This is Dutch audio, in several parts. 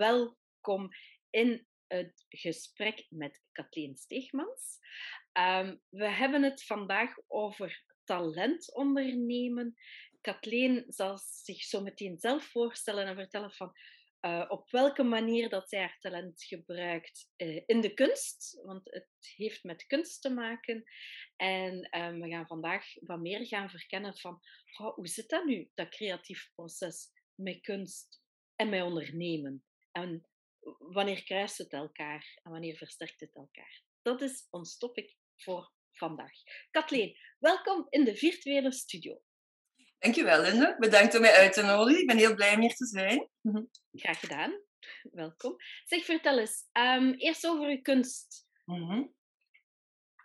welkom in het gesprek met Kathleen Steegmans. Ehm, we hebben het vandaag over talent ondernemen. Kathleen zal zich zo meteen zelf voorstellen en vertellen van uh, op welke manier dat zij haar talent gebruikt uh, in de kunst, want het heeft met kunst te maken. En um, we gaan vandaag wat meer gaan verkennen van hoe zit dat nu, dat creatief proces met kunst en met ondernemen? En wanneer kruist het elkaar en wanneer versterkt het elkaar? Dat is ons topic voor vandaag. Kathleen, welkom in de virtuele studio. Dankjewel, Linde. Bedankt om mij uit te nodigen. Ik ben heel blij om hier te zijn. Mhm. Graag gedaan. Welkom. Zeg, vertel eens, um, eerst over je kunst. Mm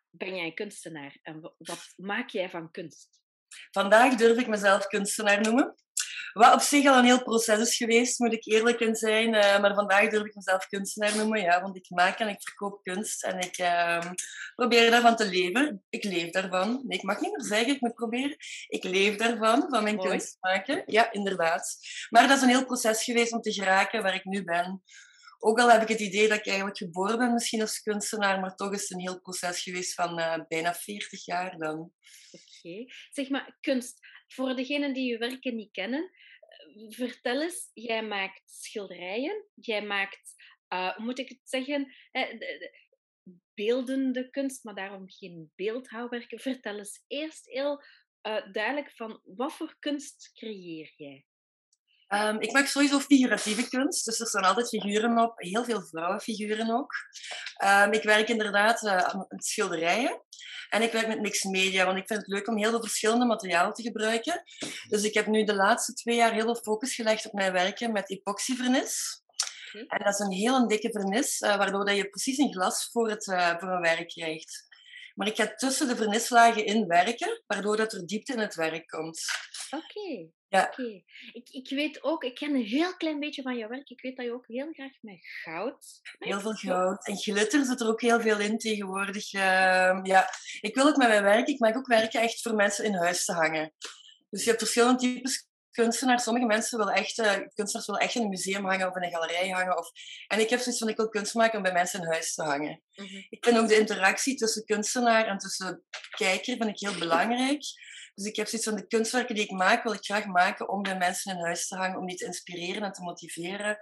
Ben jij kunstenaar en wat maak jij van kunst? Vandaag durf ik mezelf kunstenaar noemen. Wat op zich al een heel proces is geweest, moet ik eerlijk in zijn. Uh, maar vandaag durf ik mezelf kunstenaar noemen, ja, want ik maak en ik verkoop kunst en ik uh, probeer daarvan te leven. Ik leef daarvan. Nee, ik mag niet meer zeggen, ik moet proberen. Ik leef daarvan, van mijn Mooi. kunst maken. Ja, inderdaad. Maar dat is een heel proces geweest om te geraken waar ik nu ben. Ook al heb ik het idee dat ik eigenlijk geboren ben misschien als kunstenaar, maar toch is het een heel proces geweest van uh, bijna 40 jaar dan. Oké. Zeg maar, kunst. Voor degenen die je werken niet kennen, vertel eens, jij maakt schilderijen, jij maakt, hoe moet ik het zeggen, beeldende kunst, maar daarom geen beeldhouwwerken. Vertel eens eerst heel uh, duidelijk van wat voor kunst creëer jij? Um, ik maak sowieso figuratieve kunst, dus er staan altijd figuren op, heel veel vrouwenfiguren ook. Um, ik werk inderdaad uh, aan schilderijen en ik werk met mixed media, want ik vind het leuk om heel veel verschillende materialen te gebruiken. Dus ik heb nu de laatste twee jaar heel veel focus gelegd op mijn werken met epoxyvernis. En dat is een heel dikke vernis, uh, waardoor dat je precies een glas voor, het, uh, voor een werk krijgt. Maar ik ga tussen de vernislagen in werken, waardoor dat er diepte in het werk komt. Oké. Ja. Ik, ik weet ook, ik ken een heel klein beetje van jouw werk. Ik weet dat je ook heel graag met goud. Heel veel goud. En glitter zit er ook heel veel in tegenwoordig. Uh, ja. Ik wil het met mijn werk. Ik maak ook werken echt voor mensen in huis te hangen. Dus je hebt verschillende types kunstenaars. Sommige mensen willen echt, uh, kunstenaars willen echt in een museum hangen of in een galerij hangen. Of... En ik heb zoiets van, ik wil kunst maken om bij mensen in huis te hangen. Mhm. Ik vind ook de interactie tussen kunstenaar en tussen kijker vind ik heel belangrijk. Dus ik heb zoiets van de kunstwerken die ik maak, wil ik graag maken om bij mensen in huis te hangen, om die te inspireren en te motiveren.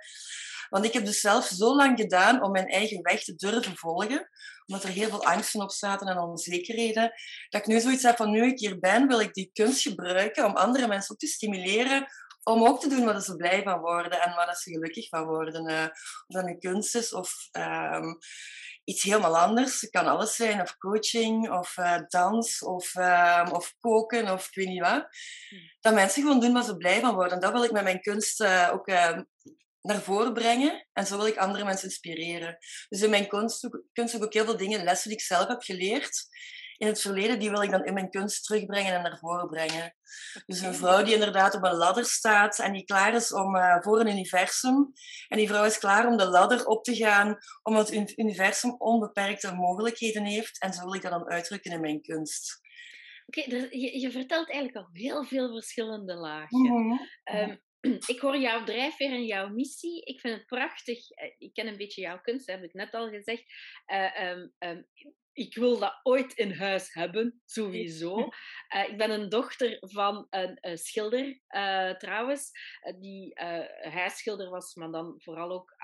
Want ik heb dus zelf zo lang gedaan om mijn eigen weg te durven volgen, omdat er heel veel angsten op zaten en onzekerheden, dat ik nu zoiets heb van nu ik hier ben, wil ik die kunst gebruiken om andere mensen ook te stimuleren om ook te doen waar ze blij van worden en waar ze gelukkig van worden. Uh, of dat nu kunst is of um, iets helemaal anders. Het kan alles zijn, of coaching, of uh, dans, of, uh, of koken, of ik weet niet wat. Hmm. Dat mensen gewoon doen waar ze blij van worden. En dat wil ik met mijn kunst uh, ook naar voren brengen. En zo wil ik andere mensen inspireren. Dus in mijn kunst, kunst ook heel veel dingen, lessen die ik zelf heb geleerd in het verleden, die wil ik dan in mijn kunst terugbrengen en naar voren brengen. Dus een vrouw die inderdaad op een ladder staat en die klaar is om, uh, voor een universum. En die vrouw is klaar om de ladder op te gaan, omdat het universum onbeperkte mogelijkheden heeft. En zo wil ik dat dan uitdrukken in mijn kunst. Oké, okay, je, je, vertelt eigenlijk al heel veel verschillende lagen. Mm -hmm. ik hoor jouw drijfveer en jouw missie. Ik vind het prachtig. Eh, ik ken een beetje jouw kunst, heb ik net al gezegd. Uh, um, um, ik wil dat ooit in huis hebben, sowieso. Uh, ik ben een dochter van een, een schilder, uh, trouwens, die huisschilder was, maar dan vooral ook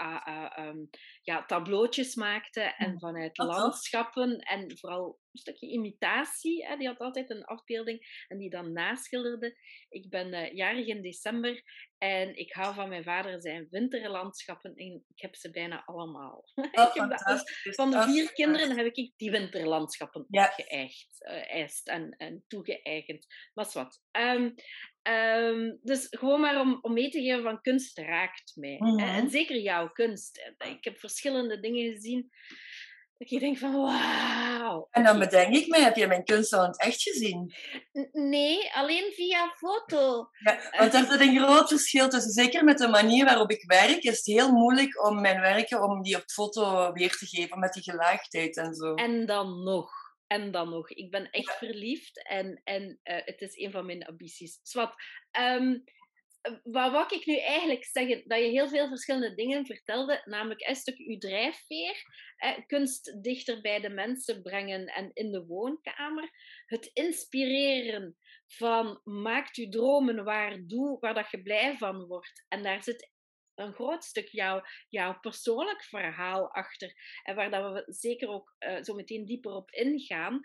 um, ja, tableautjes maakte en hm. vanuit landschappen en vooral een stukje imitatie. Hè. Die had altijd een afbeelding en die dan naschilderde. Ik ben jarig in december en ik hou van mijn vader zijn winterlandschappen en ik heb ze bijna allemaal. Oh, van de vier kinderen heb ik die winterlandschappen ja. geëigd uh, en, en toegeëigend. Was wat. Um, um, dus gewoon maar om, om mee te geven van kunst raakt mij. Mm -hmm. En zeker jouw kunst. Ik heb verschillende dingen gezien dat je denkt van wauw. En dan bedenk ik me, heb je mijn kunst al in het echt gezien? Nee, alleen via foto. Ja, want er zit een groot verschil tussen. Zeker met de manier waarop ik werk, is het heel moeilijk om mijn werken om die op foto weer te geven met die gelaagdheid en zo. En dan nog. En dan nog. Ik ben echt verliefd en, en uh, het is een van mijn ambities. Swat, um, wat wou ik nu eigenlijk zeggen? Dat je heel veel verschillende dingen vertelde, namelijk een stuk uw drijfveer, kunst dichter bij de mensen brengen en in de woonkamer, het inspireren van maak je dromen waar, doe waar dat je blij van wordt. En daar zit een groot stuk jouw, jouw persoonlijk verhaal achter, en waar dat we zeker ook uh, zo meteen dieper op ingaan.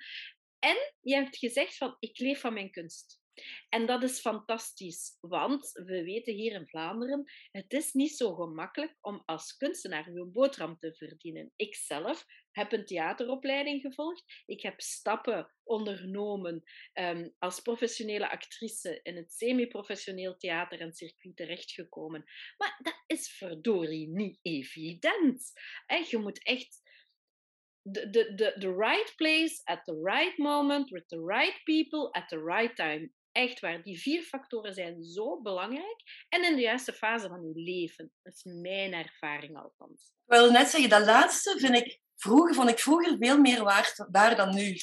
En je hebt gezegd van, ik leef van mijn kunst. En dat is fantastisch, want we weten hier in Vlaanderen, het is niet zo gemakkelijk om als kunstenaar uw boterham te verdienen. Ik zelf heb een theateropleiding gevolgd. Ik heb stappen ondernomen um, als professionele actrice in het semi-professioneel theater en circuit terechtgekomen. Maar dat is verdorie niet evident. Je moet echt the, the, the right place at the right moment with the right people at the right time. Echt waar, die vier factoren zijn zo belangrijk. En in de juiste fase van je leven. Dat is mijn ervaring althans. Ik wil net zeggen, dat laatste vind ik vroeger, vond ik vroeger veel meer waard waar dan nu.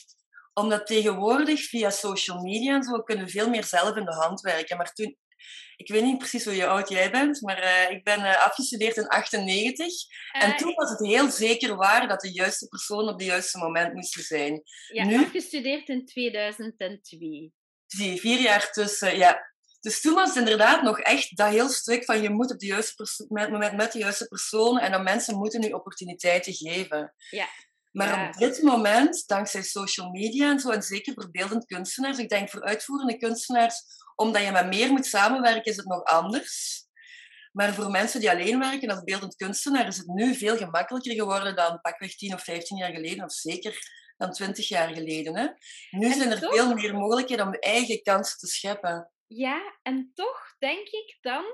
Omdat tegenwoordig via social media en zo kunnen we veel meer zelf in de hand werken. Maar toen, ik weet niet precies hoe oud jij bent, maar uh, ik ben uh, afgestudeerd in 98. Uh, en eh, toen was het heel zeker waar dat de juiste persoon op het juiste moment moest zijn. Ja, nu, afgestudeerd in 2002 zie vier jaar tussen. Ja. Dus toen was het inderdaad nog echt dat heel stuk van je moet op de juiste moment met de juiste persoon en dan mensen moeten nu opportuniteiten geven. Ja. Maar op dit moment, dankzij social media en zo, en zeker voor beeldend kunstenaars, ik denk voor uitvoerende kunstenaars, omdat je met meer moet samenwerken, is het nog anders. Maar voor mensen die alleen werken als beeldend kunstenaar is het nu veel gemakkelijker geworden dan pakweg 10 of 15 jaar geleden, of zeker dan twintig jaar geleden. Hè? Nu zijn er veel meer mogelijkheden om eigen kansen te scheppen. Ja, en toch denk ik dan,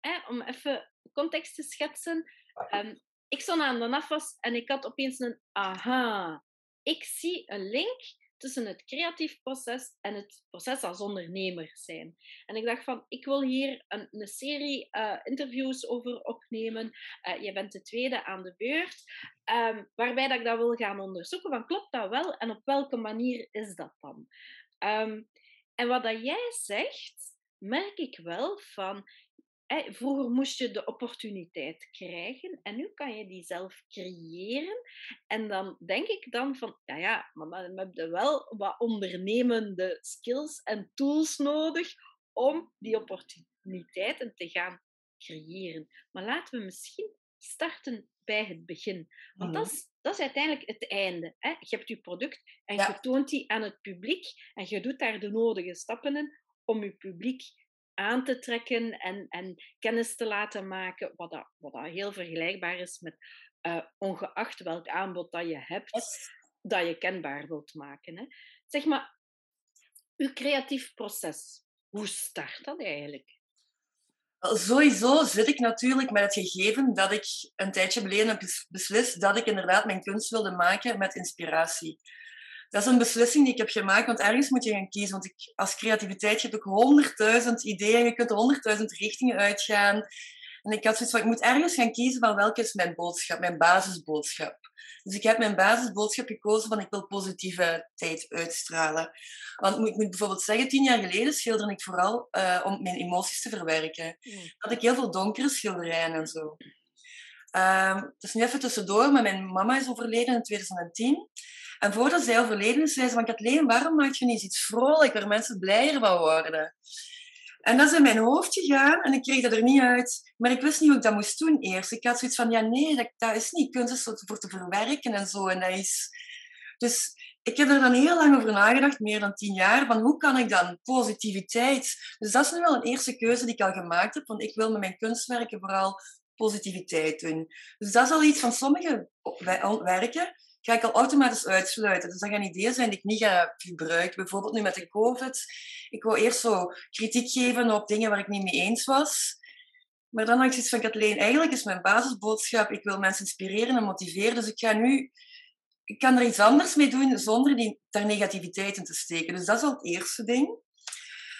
hè, om even context te schetsen. Um, ik stond aan de afwas en ik had opeens een aha. Ik zie een link tussen het creatief proces en het proces als ondernemer zijn. En ik dacht van, ik wil hier een, een serie uh, interviews over opnemen. Uh, je bent de tweede aan de beurt. Um, waarbij dat ik dat wil gaan onderzoeken. Van, klopt dat wel? En op welke manier is dat dan? Um, en wat dat jij zegt, merk ik wel van vroeger moest je de opportuniteit krijgen en nu kan je die zelf creëren. En dan denk ik dan van, ja ja, maar we hebben wel wat ondernemende skills en tools nodig om die opportuniteiten te gaan creëren. Maar laten we misschien starten bij het begin. Want dat, mhm. is, dat is uiteindelijk het einde. Hè? Je hebt je product en je toont die aan het publiek en je doet daar de nodige stappen in om je publiek aan te trekken en, en kennis te laten maken, wat, dat, wat dat heel vergelijkbaar is met uh, ongeacht welk aanbod dat je hebt, dat je kenbaar wilt maken. Hè. Zeg maar, uw creatief proces, hoe start dat eigenlijk? Sowieso zit ik natuurlijk met het gegeven dat ik een tijdje geleden heb beslist dat ik inderdaad mijn kunst wilde maken met inspiratie dat is een beslissing die ik heb gemaakt, want ergens moet je gaan kiezen. Want ik, als creativiteit, hebt ook honderdduizend ideeën, je kunt er honderdduizend richtingen uitgaan. En ik had zoiets van, ik moet ergens gaan kiezen van welke is mijn boodschap, mijn basisboodschap. Dus ik heb mijn basisboodschap gekozen van ik wil positiviteit uitstralen. Want ik moet bijvoorbeeld zeggen, tien jaar geleden schilderde ik vooral uh, om mijn emoties te verwerken. Mm. Had ik heel veel donkere schilderijen en zo. Um, dus nu even tussendoor, maar mijn mama is overleden in 2010. En voordat zij overleden is, zei ze van Kathleen, waarom maak je niet iets waar mensen blijer van worden? En dat is in mijn hoofd gegaan en ik kreeg dat er niet uit. Maar ik wist niet hoe ik dat moest doen eerst. Ik had zoiets van, ja nee, dat, is niet kunst voor te verwerken en zo. En dat is... Dus ik heb er dan heel lang over nagedacht, meer dan tien jaar, van hoe kan ik dan positiviteit... Dus dat is nu wel een eerste keuze die ik al gemaakt heb, want ik wil met mijn kunstwerken vooral positiviteit doen. Dus dat is al iets van sommige werken ga ik al automatisch uitsluiten. Dus dat gaan ideeën zijn die ik niet ga gebruiken. Bijvoorbeeld nu met de COVID. Ik wou eerst zo kritiek geven op dingen waar ik niet mee eens was. Maar dan had ik zoiets van, Kathleen, eigenlijk is mijn basisboodschap, ik wil mensen inspireren en motiveren. Dus ik ga nu, ik kan er iets anders mee doen zonder die, daar negativiteit in te steken. Dus dat is al het eerste ding.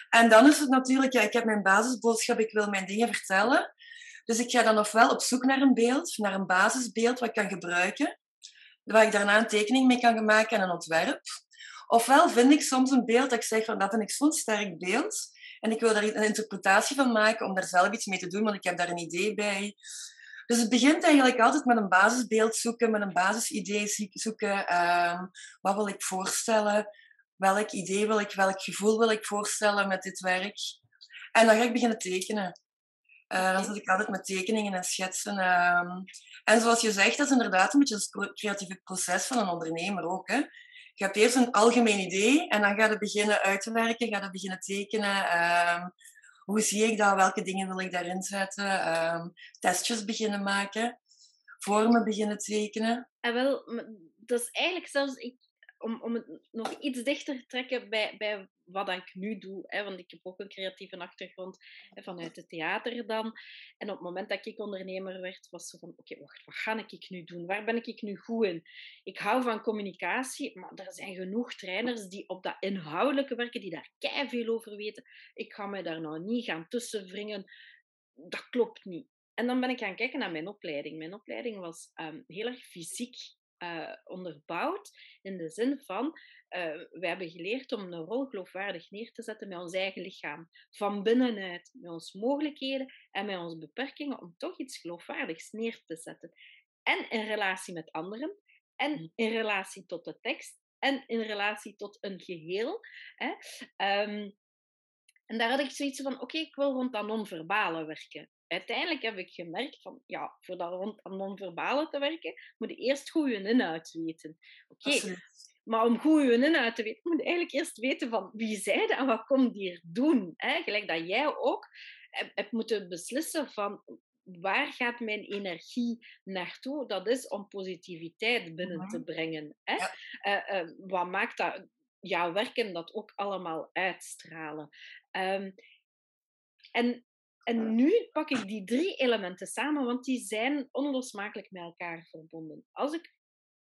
En dan is het natuurlijk, ja, ik heb mijn basisboodschap, ik wil mijn dingen vertellen. Dus ik ga dan ofwel op zoek naar een beeld, naar een basisbeeld wat ik kan gebruiken waar ik daarna een tekening mee kan maken en een ontwerp. Ofwel vind ik soms een beeld dat ik zeg van dat vind ik zo'n sterk beeld. En ik wil daar een interpretatie van maken om daar zelf iets mee te doen, want ik heb daar een idee bij. Dus het begint eigenlijk altijd met een basisbeeld zoeken, met een basisidee zoeken. Ehm, wat wil ik voorstellen? Welk idee wil ik, welk gevoel wil ik voorstellen met dit werk? En dan ga ik beginnen tekenen. Uh, dan zit ik altijd met tekeningen en schetsen. Ehm. en zoals je zegt, dat is inderdaad een beetje het creatieve proces van een ondernemer ook. Hè? Je hebt eerst een algemeen idee en dan ga je beginnen uit te werken, ga je beginnen tekenen. Ehm, hoe zie ik dat? Welke dingen wil ik daarin zetten? Ehm, testjes beginnen maken, vormen beginnen tekenen. En wel, dat is eigenlijk zelfs, ik, om, om het nog iets dichter te trekken bij, bij wat ik nu doe. Hè, want ik heb ook een creatieve achtergrond hè, vanuit het theater dan. En op het moment dat ik ondernemer werd, was het van... Oké, wacht, wat ga ik nu doen? Waar ben ik nu goed in? Ik hou van communicatie, maar er zijn genoeg trainers die op dat inhoudelijke werken, die daar veel over weten. Ik ga mij daar nou niet gaan tussenwringen. Dat klopt niet. En dan ben ik gaan kijken naar mijn opleiding. Mijn opleiding was um, heel erg fysiek uh, onderbouwd. In de zin van, uh, we hebben geleerd om een rol geloofwaardig neer te zetten met ons eigen lichaam. Van binnenuit, met onze mogelijkheden en met onze beperkingen, om toch iets geloofwaardigs neer te zetten. En in relatie met anderen, en mm. in relatie tot de tekst, en in relatie tot een geheel. Hè. Um, en daar had ik zoiets van, oké, ik wil rond dat non-verbale werken uiteindelijk heb ik gemerkt van, ja, voor dat rond aan non-verbale te werken, moet je eerst goed je inhoud weten. Oké, maar om goed je inhoud te weten, moet je eigenlijk eerst weten van wie zij en wat komt hier doen. Hè? Gelijk dat jij ook hebt moeten beslissen van waar gaat mijn energie naartoe? Dat is om positiviteit binnen mhm. te brengen. Hè? Uh, uh, wat maakt dat jouw werken dat ook allemaal uitstralen? Um, en en nu pak ik die drie elementen samen, want die zijn onlosmakelijk met elkaar verbonden. Als ik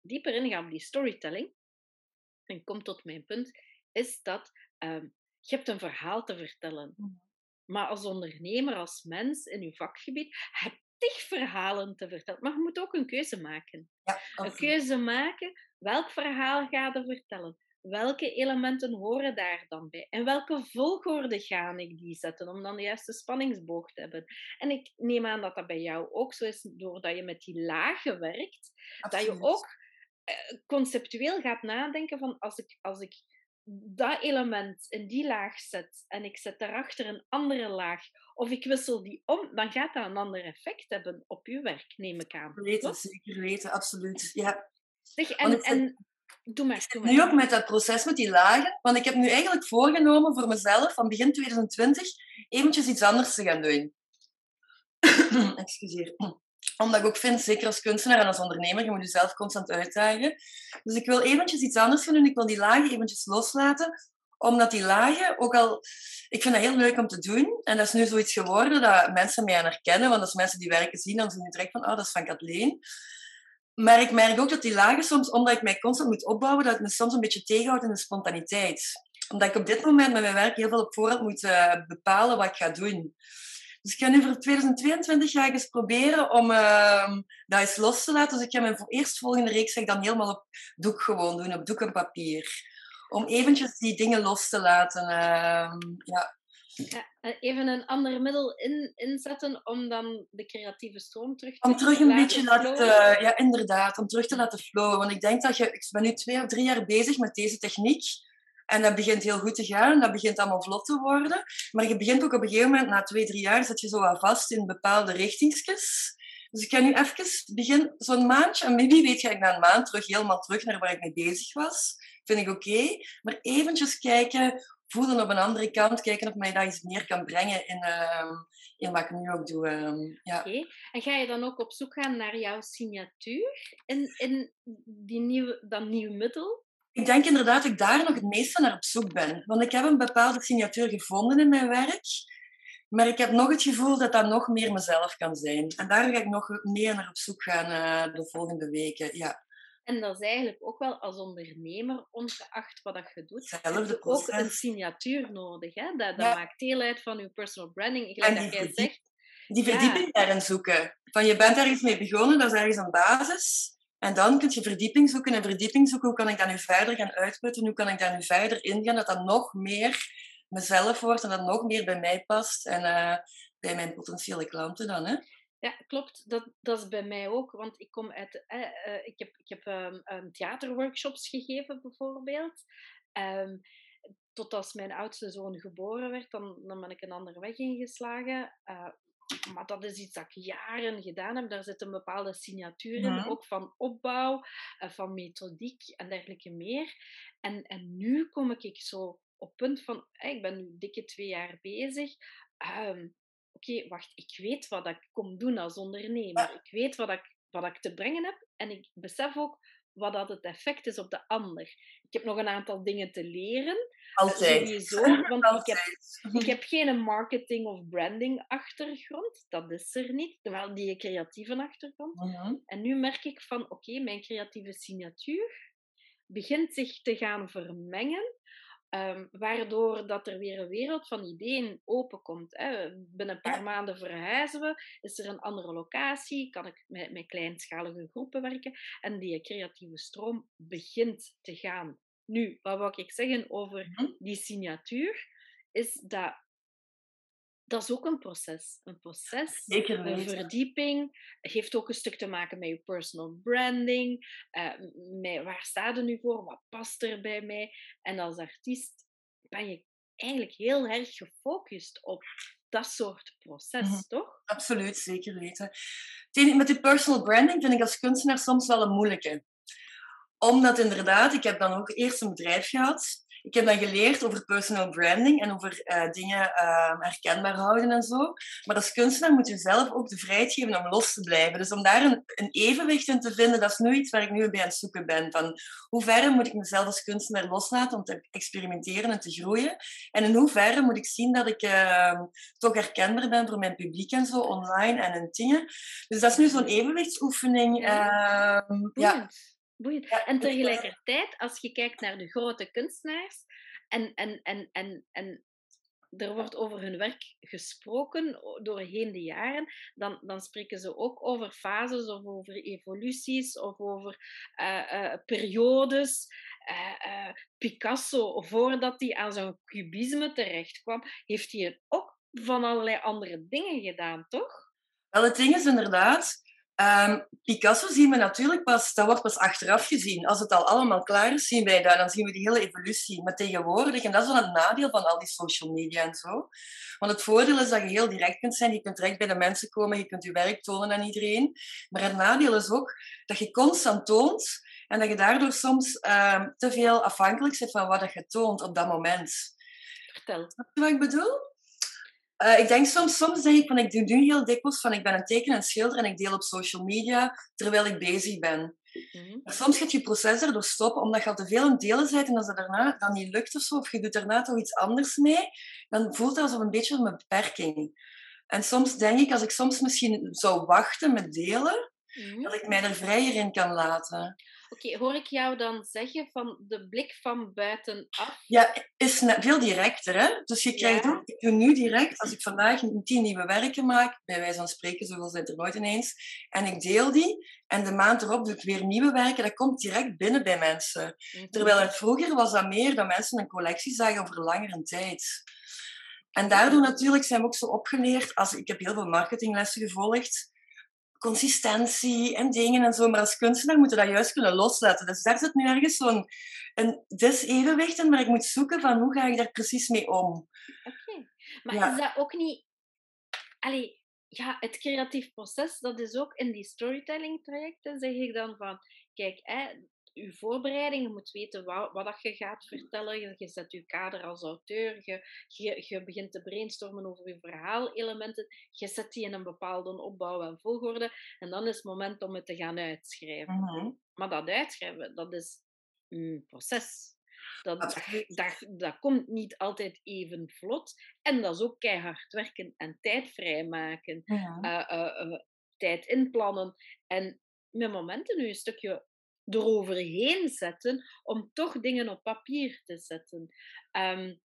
dieper inga op die storytelling, en kom tot mijn punt, is dat ehm, je hebt een verhaal te vertellen. Mm. Maar als ondernemer, als mens in je vakgebied, heb je verhalen te vertellen. Maar je moet ook een keuze maken. Ja, een keuze maken, welk verhaal ga je vertellen? Welke elementen horen daar dan bij? En welke volgorde ga ik die zetten om dan de juiste spanningsboog te hebben? En ik neem aan dat dat bij jou ook zo is, doordat je met die lagen werkt, dat je ook eh, conceptueel gaat nadenken van als ik, als ik dat element in die laag zet en ik zet daarachter een andere laag, of ik wissel die om, dan gaat dat een ander effect hebben op je werk, neem ik aan. Weten, zeker weten, absoluut. Ja. Zeg, en, en Doe maar, doe maar. Nu ook met dat proces met die lagen. Want ik heb nu eigenlijk voorgenomen voor mezelf van begin 2020 eventjes iets anders te gaan doen. Excuseer. Omdat ik ook vind, zeker als kunstenaar en als ondernemer, je moet jezelf constant uitdagen. Dus ik wil eventjes iets anders gaan doen. Ik wil die lagen eventjes loslaten. Omdat die lagen, ook al... Ik vind dat heel leuk om te doen. En dat is nu zoiets geworden dat mensen mij aan herkennen. Want als mensen die werken zien, dan zien ze direct van, oh, dat is van Kathleen. Maar ik merk ook dat die lagen soms, omdat ik mij constant moet opbouwen, dat het me soms een beetje tegenhoudt in de spontaniteit. Omdat ik op dit moment met mijn werk heel veel op voorhand moet uh, bepalen wat ik ga doen. Dus ik ga nu voor 2022 ga ik eens proberen om uh, dat eens los te laten. Dus ik ga mijn eerstvolgende reeks dan helemaal op doek gewoon doen, op doek en papier. Om eventjes die dingen los te laten. Uh, ja. Ja, eh, even een ander middel in, inzetten om dan de creatieve stroom terug te Om terug een beetje laten, ja inderdaad, om terug te laten flowen. Want ik denk dat je, ik ben nu twee of drie jaar bezig met deze techniek. En dat begint heel goed te gaan, dat begint allemaal vlot te worden. Maar je begint ook op een gegeven moment, na twee, drie jaar, zit je zo wel vast in bepaalde richtingsjes. Dus ik ga nu even beginnen, zo'n maandje, en wie weet ga ik na een maand terug, helemaal terug naar waar ik mee bezig was. Vind ik oké. Maar eventjes kijken voelen op een andere kant, kijken of mij dat iets meer kan brengen in, uh, in wat ik nu ook doe. Uh, ja. En ga je dan ook op zoek gaan naar jouw signatuur in, in die nieuwe, dat nieuwe middel? Ik denk inderdaad dat ik daar nog het meeste naar op zoek ben. Want ik heb een bepaalde signatuur gevonden in mijn werk. Maar ik heb nog het gevoel dat dat nog meer mezelf kan zijn. En daar ga ik nog meer naar op zoek gaan uh, de volgende weken. Ja. En dat is eigenlijk ook wel als ondernemer, ongeacht wat dat je doet, Hetzelfde ook een signatuur nodig. Hè? Dat, dat maakt deel uit van je personal branding. Gelijk dat jij zegt. Die verdieping daarin zoeken. Van je bent ergens mee begonnen, dat is ergens een basis. En dan kun je verdieping zoeken. En verdieping zoeken, hoe kan ik dat nu verder gaan uitputten? Hoe kan ik daar nu verder ingaan? Dat dat nog meer mezelf word en dat nog meer bij mij past en uh, bij mijn potentiële klanten dan. Hè? Ja, klopt. Dat, dat is bij mij ook. Want ik kom uit... Eh, ik heb, ik heb um, theaterworkshops gegeven, bijvoorbeeld. Um, tot als mijn oudste zoon geboren werd, dan, dan ben ik een andere weg ingeslagen. Uh, maar dat is iets dat ik jaren gedaan heb. Daar zit een bepaalde signatuur in, ook van opbouw, uh, van methodiek en dergelijke meer. En, en nu kom ik zo op punt van, ik ben nu dikke twee jaar bezig. Um, Oké, wacht, ik weet wat ik kom doen als ondernemer. Ik weet wat ik, wat ik te brengen heb. En ik besef ook wat dat het effect is op de ander. Ik heb nog een aantal dingen te leren. Altijd. Sowieso, want Ik, heb, ik heb geen marketing of branding achtergrond. Dat is er niet. Terwijl die creatieve achtergrond. Mhm. En nu merk ik van, oké, mijn creatieve signatuur begint zich te gaan vermengen Um, waardoor dat er weer een wereld van ideeën openkomt. Hè. Binnen een paar maanden verhuizen we, is er een andere locatie, kan ik met, met kleinschalige groepen werken en die creatieve stroom begint te gaan. Nu, wat wil ik zeggen over mhm. die signatuur, is dat dat is ook een proces. Een proces, Zeker een verdieping. heeft ook een stuk te maken met je personal branding. Uh, met waar staat er nu voor? Wat past er bij mij? En als artiest ben je eigenlijk heel erg gefocust op dat soort proces, mhm. toch? Absoluut, zeker weten. Met die personal branding vind ik als kunstenaar soms wel een moeilijke. Omdat inderdaad, ik heb dan ook eerst een bedrijf gehad ik heb dan geleerd over personal branding en over uh, dingen uh, herkenbaar houden en zo. Maar als kunstenaar moet je zelf ook de vrijheid geven om los te blijven. Dus om daar een, een, evenwicht in te vinden, dat is nu iets waar ik nu bij aan het zoeken ben. Van hoe ver moet ik mezelf als kunstenaar loslaten om te experimenteren en te groeien? En in hoeverre moet ik zien dat ik uh, toch herkenbaar ben voor mijn publiek en zo, online en in dingen. Dus dat is nu zo'n evenwichtsoefening. ja. Ja. En tegelijkertijd, als je kijkt naar de grote kunstenaars en, en, en, en, en er wordt over hun werk gesproken doorheen de jaren, dan, dan spreken ze ook over fases of over evoluties of over uh, uh, periodes. Uh, Picasso, voordat hij aan zo'n cubisme terecht kwam, heeft hij ook van allerlei andere dingen gedaan, toch? Wel, het ding is inderdaad, Um, Picasso zien we natuurlijk pas, dat wordt pas achteraf gezien. Als het al allemaal klaar is, zien wij dat. Dan zien we die hele evolutie. Maar tegenwoordig, en dat is wel het nadeel van al die social media en zo. Want het voordeel is dat je heel direct kunt zijn. Je kunt direct bij de mensen komen, je kunt je werk tonen aan iedereen. Maar het nadeel is ook dat je constant toont en dat je daardoor soms um, te veel afhankelijk bent van wat je toont op dat moment. Vertel. Wat ik bedoel? Uh, ik denk soms, soms denk ik van, ik doe nu heel dikwijls van, ik ben een teken en schilder en ik deel op social media terwijl ik bezig ben. Mm Maar soms gaat je proces erdoor stoppen, omdat je al te veel aan delen bent en als het daarna dan niet lukt of zo, of je doet daarna toch iets anders mee, dan voelt dat alsof een beetje een beperking. En soms denk ik, als ik soms misschien zou wachten met delen, mm dat ik mij er vrijer in kan laten. Oké, hoor ik jou dan zeggen van de blik van buitenaf? Ja, is veel directer. Hè? Dus je krijgt ook, ik doe nu direct, als ik vandaag tien nieuwe werken maak, bij wijze van spreken, zoveel zijn er nooit ineens, en ik deel die, en de maand erop doe ik weer nieuwe werken, dat komt direct binnen bij mensen. Mhm. Terwijl het vroeger was dat meer dat mensen een collectie zagen over langere tijd. En daardoor natuurlijk zijn we ook zo opgeleerd, als, ik heb heel veel marketinglessen gevolgd, consistentie en dingen en zo. Maar als kunstenaar moet je dat juist kunnen loslaten. Dus daar zit nu ergens zo'n een disevenwicht in waar ik moet zoeken van hoe ga ik daar precies mee om. Oké. Maar is dat ook niet... Allee, ja, het creatief proces, dat is ook in die storytelling trajecten, zeg ik dan van, kijk, hè, je voorbereiding, je moet weten wat, wat dat je gaat vertellen, je, je zet je kader als auteur, je, je, je begint te brainstormen over je verhaalelementen, je zet die in een bepaalde opbouw en volgorde, en dan is het moment om het te gaan uitschrijven. Mhm. Maar dat uitschrijven, dat is een proces. Dat, dat, dat, komt niet altijd even vlot. En dat is ook keihard werken en tijd vrijmaken. Ja. Uh, uh, tijd inplannen. En met momenten nu een stukje eroverheen zetten om toch dingen op papier te zetten. Um,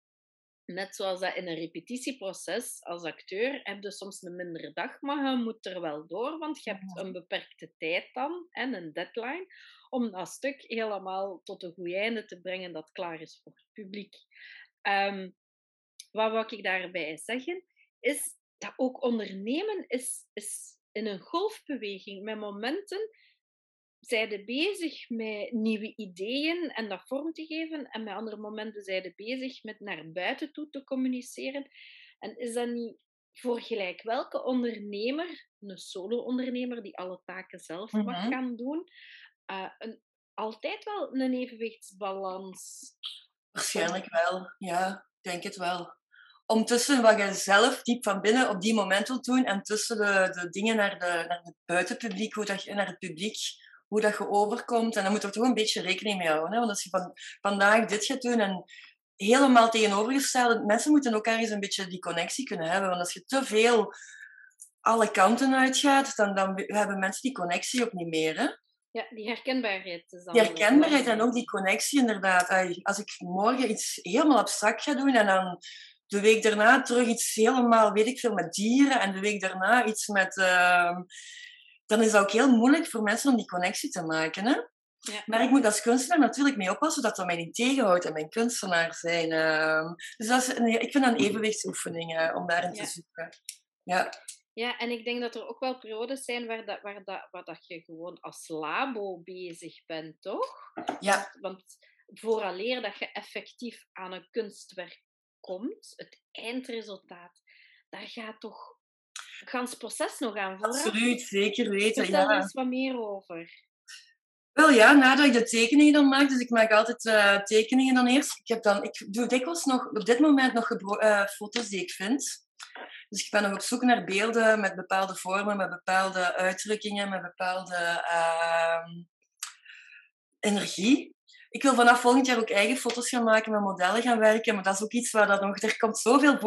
net zoals dat in een repetitieproces als acteur heb je soms een mindere dag, maar je moet er wel door, want je hebt een beperkte tijd dan en een deadline om dat stuk helemaal tot een goed einde te brengen dat klaar is voor het publiek. Um, wat wil ik daarbij zeggen, is dat ook ondernemen is, is in een golfbeweging met momenten zijde bezig met nieuwe ideeën en dat vorm te geven. En met andere momenten zijde bezig met naar buiten toe te communiceren. En is dat niet voor gelijk welke ondernemer, een solo-ondernemer die alle taken zelf mag mhm. gaan doen, uh, een, altijd wel een evenwichtsbalans? Waarschijnlijk wel, ja, ik denk het wel. Om tussen wat je zelf diep van binnen op die moment wilt doen en tussen de, de dingen naar, de, naar het buitenpubliek, hoe dat je naar het publiek hoe dat je overkomt. En dan moet er toch een beetje rekening mee houden. Hè? Want als je van, vandaag dit gaat doen en helemaal tegenovergestelde... Mensen moeten ook ergens een beetje die connectie kunnen hebben. Want als je te veel alle kanten uitgaat, dan, dan hebben mensen die connectie ook niet meer. Hè? Ja, die herkenbaarheid. Is dan die herkenbaarheid en ook die connectie inderdaad. Als ik morgen iets helemaal abstract ga doen en dan de week daarna terug iets helemaal, weet ik veel, met dieren en de week daarna iets met... Uh, dan is dat ook heel moeilijk voor mensen om die connectie te maken. Hè? Ja. Maar ik moet als kunstenaar natuurlijk mee oppassen dat dat mij niet tegenhoudt en mijn kunstenaar zijn. Uh, dus dat is een, ik vind dat een evenwichtsoefening uh, om daarin te zoeken. Ja. Ja, en ik denk dat er ook wel periodes zijn waar, dat, waar, dat, waar dat je gewoon als labo bezig bent, toch? Ja. Want vooraleer dat je effectief aan een kunstwerk komt, het eindresultaat, daar gaat toch gans proces nog aan vooraf. Absoluut, zeker weten. Vertel ja. eens wat meer over. Wel ja, nadat ik de tekeningen dan maak, dus ik maak altijd uh, tekeningen dan eerst. Ik, heb dan, ik doe dikwijls nog, op dit moment nog uh, foto's die ik vind. Dus ik ben nog op zoek naar beelden met bepaalde vormen, met bepaalde uitdrukkingen, met bepaalde uh, energie ik wil vanaf volgend jaar ook eigen foto's gaan maken, met modellen gaan werken. Maar dat is ook iets waar dat nog... Er komt zoveel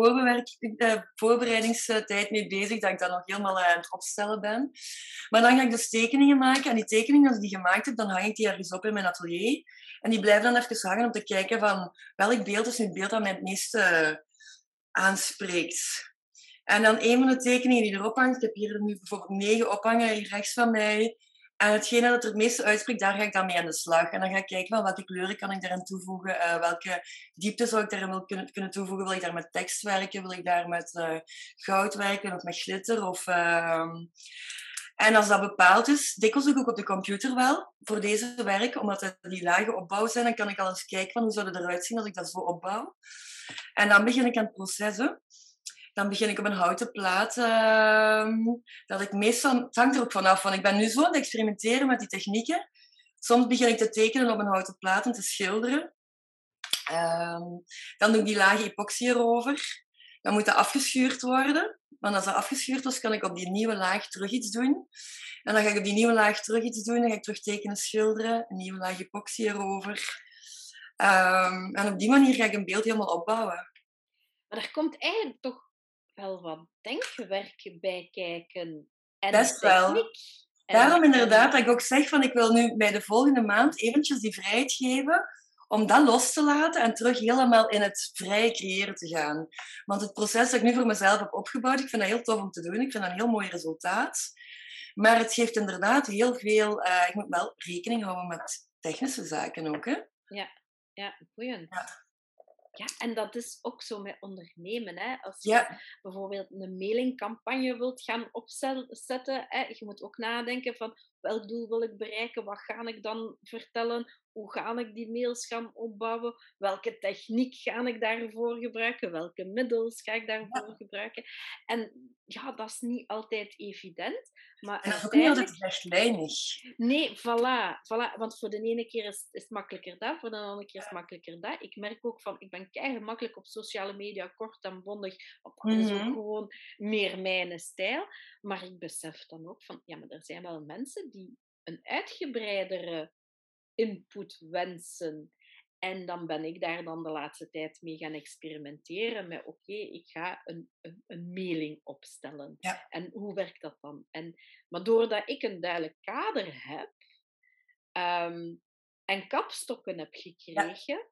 eh, voorbereidingstijd mee bezig dat ik dat nog helemaal aan het opstellen ben. Maar dan ga ik dus tekeningen maken. En die tekeningen, als ik die gemaakt heb, dan hang ik die ergens op in mijn atelier. En die blijven dan even hangen om te kijken van welk beeld is nu het beeld dat mij het meeste eh, aanspreekt. En dan een van de tekeningen die erop hangt, ik heb hier nu bijvoorbeeld negen ophangen, hier rechts van mij, en hetgene dat er het meeste uitspreekt, daar ga ik dan mee aan de slag. En dan ga ik kijken van welke kleuren kan ik daarin toevoegen, uh, welke diepte zou ik daarin kunnen, kunnen toevoegen. Wil ik daar met tekst werken, wil ik daar met uh, goud werken of met glitter? Of, uh... En als dat bepaald is, dikwijls ook op de computer wel, voor deze werk, omdat het die lage opbouw zijn, dan kan ik al eens kijken van hoe zou het eruit zien als ik dat zo opbouw. En dan begin ik aan het proces. Dan begin ik op een houten plaat. Uh, dat ik meestal, het hangt er ook vanaf, want ik ben nu zo aan het experimenteren met die technieken. Soms begin ik te tekenen op een houten plaat en te schilderen. Uh, dan doe ik die lage epoxy erover. Dan moet dat afgeschuurd worden. Want als dat afgeschuurd is, kan ik op die nieuwe laag terug iets doen. En dan ga ik op die nieuwe laag terug iets doen. Dan ga ik terug tekenen, schilderen. Een nieuwe laag epoxy erover. Um, en op die manier ga ik een beeld helemaal opbouwen. Maar er komt eigenlijk toch wel wat denkwerk bij kijken. En Best wel. Daarom inderdaad dat ik ook zeg van ik wil nu bij de volgende maand eventjes die vrijheid geven om dat los te laten en terug helemaal in het vrije creëren te gaan. Want het proces dat ik nu voor mezelf heb opgebouwd, ik vind dat heel tof om te doen. Ik vind dat een heel mooi resultaat. Maar het geeft inderdaad heel veel... Uh, ik moet wel rekening houden met technische zaken ook, hè? Ja. Ja. Ja, en dat is ook zo met ondernemen. Hè. Als je bijvoorbeeld een mailingcampagne wilt gaan opzetten, hè, je moet ook nadenken van welk doel wil ik bereiken, wat ga ik dan vertellen, hoe ga ik die mails gaan opbouwen, welke techniek ga ik daarvoor gebruiken, welke middels ga ik daarvoor gebruiken. En ja, dat is niet altijd evident. Maar en dat is ook niet altijd rechtlijnig. Nee, voilà, voilà. Want voor de ene keer is, is het makkelijker dat, voor de andere keer is het makkelijker dat. Ik merk ook van, ik ben keihard makkelijk op sociale media, kort en bondig. Dat is ook mhm. gewoon meer mijn stijl. Maar ik besef dan ook van, ja, maar er zijn wel mensen die een uitgebreidere input wensen. En dan ben ik daar dan de laatste tijd mee gaan experimenteren met oké, ik ga een, een, een, mailing opstellen. En hoe werkt dat dan? En, maar doordat ik een duidelijk kader heb um, en kapstokken heb gekregen,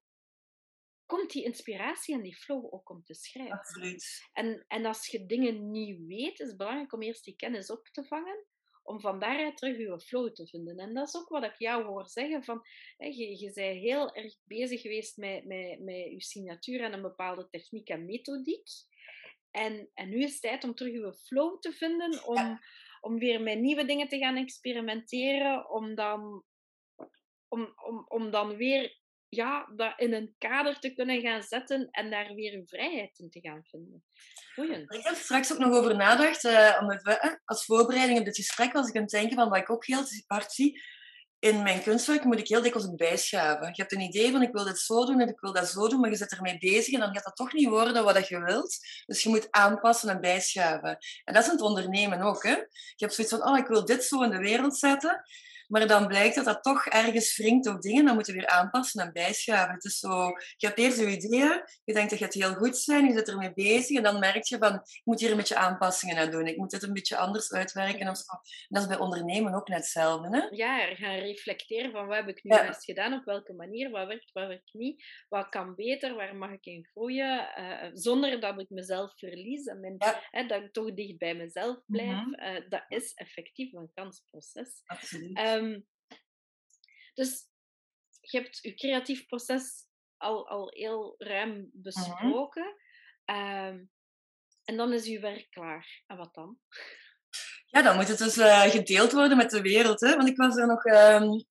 komt die inspiratie en die flow ook om te schrijven. Absoluut. En, en als je dingen niet weet, is het belangrijk om eerst die kennis op te vangen om van daaruit terug je flow te vinden. En dat is ook wat ik jou hoor zeggen. Van, hè, je, je bent heel erg bezig geweest met, met, met je signatuur en een bepaalde techniek en methodiek. En, en nu is het tijd om terug je flow te vinden, om, om weer met nieuwe dingen te gaan experimenteren, om dan, om, om, om dan weer ja, dat in een kader te kunnen gaan zetten en daar weer een vrijheid in te gaan vinden. Ik heb straks ook nog over nagedacht, uh, om het, als voorbereiding op dit gesprek was ik aan het denken van wat ik ook heel hard zie. In mijn kunstwerk moet ik heel dikwijls bijschaven. Je hebt een idee van ik wil dit zo doen en ik wil dat zo doen, maar je zit ermee bezig en dan gaat dat toch niet worden wat je wilt. Dus je moet aanpassen en bijschaven. En dat is in het ondernemen ook. Hè? Je hebt zoiets van, oh, ik wil dit zo in de wereld zetten. Maar dan blijkt dat dat toch ergens wringt of dingen, dan moeten we weer aanpassen en bijschaven. Het is zo, je hebt eerst je ideeën, je denkt dat het heel goed zijn, je zit ermee bezig en dan merk je van, ik moet hier een beetje aanpassingen aan doen, ik moet dit een beetje anders uitwerken. Of zo. En dat is bij ondernemen ook net hetzelfde. Hè? Ja, gaan reflecteren van wat heb ik nu ja. gedaan, op welke manier, wat werkt, wat werkt niet, wat kan beter, waar mag ik in groeien, uh, zonder dat ik mezelf verlies en mijn, hè, dat ik toch dicht bij mezelf blijf. Mm -hmm. uh, dat is effectief een kansproces. Absoluut. Uh, Um, dus je hebt je creatief proces al, al heel ruim mhm. besproken. um, en dan is je werk klaar. En wat dan? Ja, dan moet het dus uh, gedeeld worden met de wereld. Hè? Want ik was er nog... Um,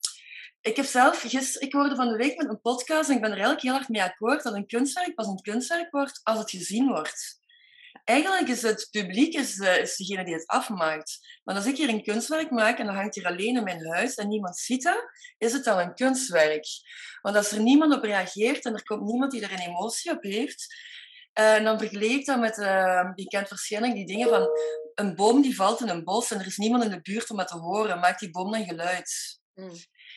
ik heb zelf gisteren... Ik hoorde van de week met een podcast en ik ben er eigenlijk heel erg mee akkoord dat een kunstwerk pas een kunstwerk wordt als het gezien wordt. Eigenlijk is het publiek is, uh, is degene die het afmaakt. Maar als ik hier een kunstwerk maak en dan hangt hier alleen in mijn huis en niemand ziet dat, is het dan een kunstwerk. Want als er niemand op reageert en er komt niemand die er een emotie op heeft, en dan vergeleek ik dat met, uh, je kent waarschijnlijk die dingen van een boom die valt in een bos en er is niemand in de buurt om het te horen, maakt die boom dan geluid. Mm.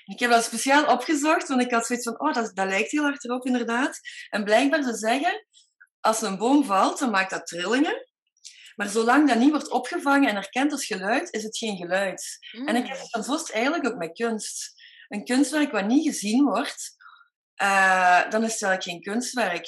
Ik heb dat speciaal opgezocht, want ik had zoiets van, oh, dat, dat lijkt heel hard erop inderdaad. En blijkbaar ze zeggen, als een boom valt, dan maakt dat trillingen. Maar zolang dat niet wordt opgevangen en erkend als geluid, is het geen geluid. En ik heb het dan vast eigenlijk ook met kunst. Een kunstwerk wat niet gezien wordt, uh, dan is het eigenlijk geen kunstwerk.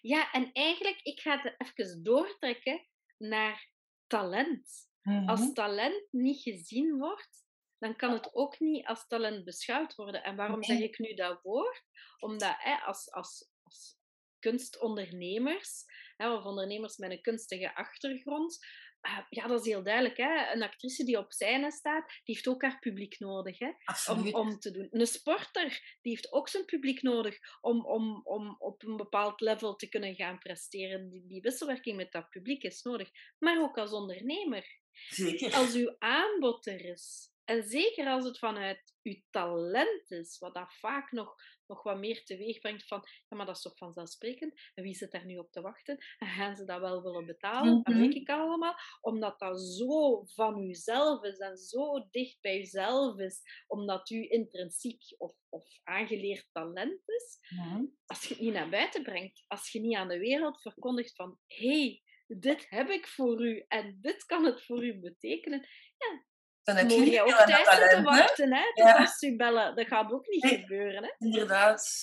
Ja, en eigenlijk, ik ga het even doortrekken naar talent. Mm-hmm. Als talent niet gezien wordt, dan kan het ook niet als talent beschouwd worden. En waarom zeg ik nu dat woord? Omdat hè, als, als, als kunstondernemers, hè, of ondernemers met een kunstige achtergrond. Uh, ja, dat is heel duidelijk. Hè? Een actrice die op scène staat, die heeft ook haar publiek nodig hè? Om, om te doen. Een sporter, die heeft ook zijn publiek nodig om, om, om op een bepaald level te kunnen gaan presteren. Die, die wisselwerking met dat publiek is nodig. Maar ook als ondernemer. Zeker. Als uw aanbod er is, en zeker als het vanuit uw talent is, wat dat vaak nog, nog wat meer teweeg brengt van, ja, maar dat is toch vanzelfsprekend? En wie zit daar nu op te wachten? En gaan ze dat wel willen betalen? Mm -hmm. Dat weet ik allemaal. Omdat dat zo van uzelf is en zo dicht bij uzelf is, omdat u intrinsiek of, of aangeleerd talent is. Mm -hmm. Als je het niet naar buiten brengt, als je niet aan de wereld verkondigt van, hey, dit heb ik voor u en dit kan het voor u betekenen, ja, dan heb je, ook thuis te wachten, hè? Ja. U bellen, dat gaat ook niet nee, gebeuren, hè? Inderdaad.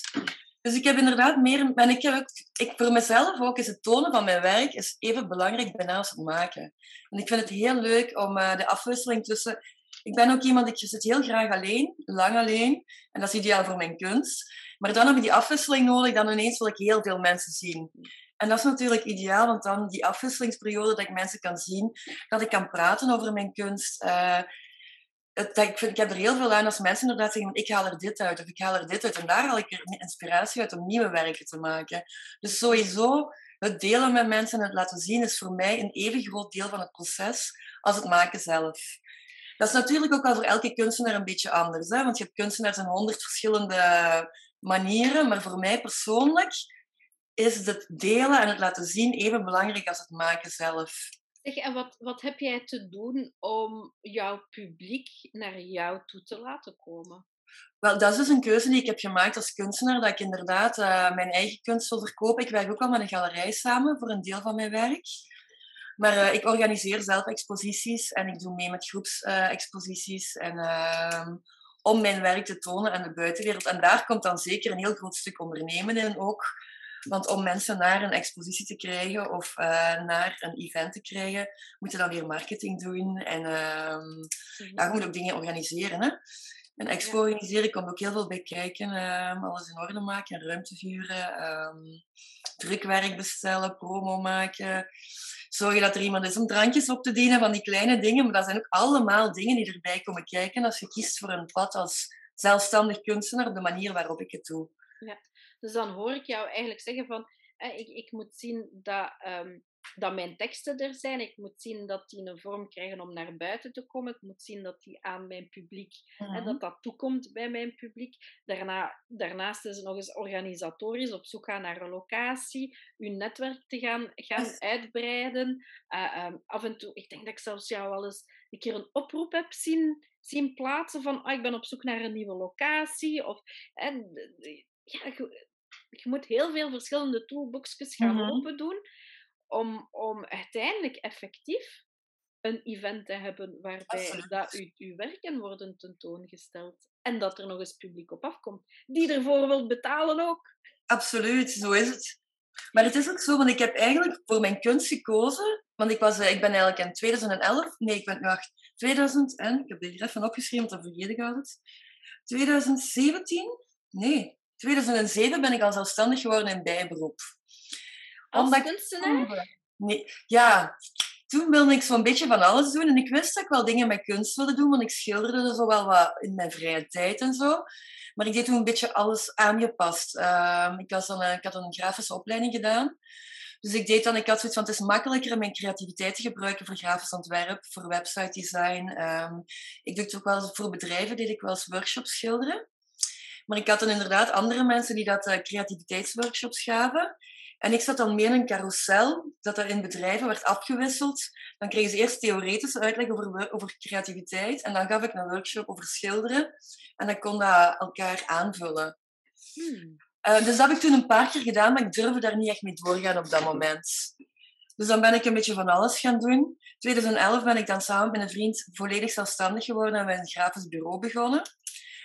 Dus ik heb inderdaad meer... En ik heb ook, ik, voor mezelf ook is het tonen van mijn werk is even belangrijk bijna als het maken. En ik vind het heel leuk om uh, de afwisseling tussen... Ik ben ook iemand, ik zit heel graag alleen, lang alleen. En dat is ideaal voor mijn kunst. Maar dan heb ik die afwisseling nodig, dan ineens wil ik heel veel mensen zien. En dat is natuurlijk ideaal, want dan die afwisselingsperiode dat ik mensen kan zien, dat ik kan praten over mijn kunst. Uh, het, ik, vind, ik heb er heel veel aan als mensen inderdaad zeggen, ik haal er dit uit of ik haal er dit uit. En daar haal ik er inspiratie uit om nieuwe werken te maken. Dus sowieso, het delen met mensen en het laten zien is voor mij een even groot deel van het proces als het maken zelf. Dat is natuurlijk ook wel voor elke kunstenaar een beetje anders. Hè? Want je hebt kunstenaars in honderd verschillende manieren. Maar voor mij persoonlijk is het delen en het laten zien even belangrijk als het maken zelf. Zeg, en wat, wat heb jij te doen om jouw publiek naar jou toe te laten komen? Wel, dat is dus een keuze die ik heb gemaakt als kunstenaar, dat ik inderdaad uh, mijn eigen kunst wil verkopen. Ik werk ook al met een galerij samen voor een deel van mijn werk. Maar uh, ik organiseer zelf exposities en ik doe mee met groepsexposities. Uh, en ehm, om mijn werk te tonen aan de buitenwereld. En daar komt dan zeker een heel groot stuk ondernemen in ook Want om mensen naar een expositie te krijgen of uh, naar een event te krijgen, moet je dan weer marketing doen. En uh, ja, je moet ook dingen organiseren. Hè? Een expo organiseren komt ook heel veel bij kijken. Um, alles in orde maken, ruimte huren, um, drukwerk bestellen, promo maken. Zorgen dat er iemand is om drankjes op te dienen van die kleine dingen. Maar dat zijn ook allemaal dingen die erbij komen kijken als je kiest voor een pad als zelfstandig kunstenaar op de manier waarop ik het doe. Ja, dus dan hoor ik jou eigenlijk zeggen van, ik, ik moet zien dat, um, dat mijn teksten er zijn. Ik moet zien dat die een vorm krijgen om naar buiten te komen. Ik moet zien dat die aan mijn publiek, mm dat dat toekomt bij mijn publiek. Daarna, daarnaast is het nog eens organisatorisch op zoek gaan naar een locatie, uw netwerk te gaan, gaan uitbreiden. Uh, um, af en toe, ik denk dat ik zelfs jou wel eens een keer een oproep heb zien, zien plaatsen van oh, ik ben op zoek naar een nieuwe locatie. Of, en, ja, je, moet heel veel verschillende toolboxjes gaan mm open doen om, om uiteindelijk effectief een event te hebben waarbij dat u, uw werken worden tentoongesteld. En dat er nog eens publiek op afkomt. Die ervoor wilt betalen ook. Absoluut, zo is het. Maar het is ook zo, want ik heb eigenlijk voor mijn kunst gekozen. Want ik, was, eh, ik ben eigenlijk in 2011, nee, ik ben nu 2000 en, ik heb hier even opgeschreven, want dan vergeet ik altijd. 2017? Nee, 2007 ben ik al zelfstandig geworden in bijberoep. Als Omdat kunstenaar? Nee, ja, toen wilde ik zo'n beetje van alles doen. En ik wist dat ik wel dingen met kunst wilde doen, want ik schilderde zo wel wat in mijn vrije tijd en zo. Maar ik deed toen een beetje alles aangepast. Uh, ik, was dan, ik had een grafische opleiding gedaan. Dus ik deed dan, ik had zoiets van, het is makkelijker om mijn creativiteit te gebruiken voor grafisch ontwerp, voor website design. Um, ik deed ook wel voor bedrijven, deed ik wel eens workshops schilderen. Maar ik had dan inderdaad andere mensen die dat uh, creativiteitsworkshops gaven. En ik zat dan mee in een carousel, dat er in bedrijven werd afgewisseld. Dan kregen ze eerst theoretische uitleg over, over creativiteit. En dan gaf ik een workshop over schilderen. En dan kon dat elkaar aanvullen. Hmm. Uh, dus dat heb ik toen een paar keer gedaan, maar ik durfde daar niet echt mee doorgaan op dat moment. Dus dan ben ik een beetje van alles gaan doen. In 2011 ben ik dan samen met een vriend volledig zelfstandig geworden en bij een grafisch bureau begonnen.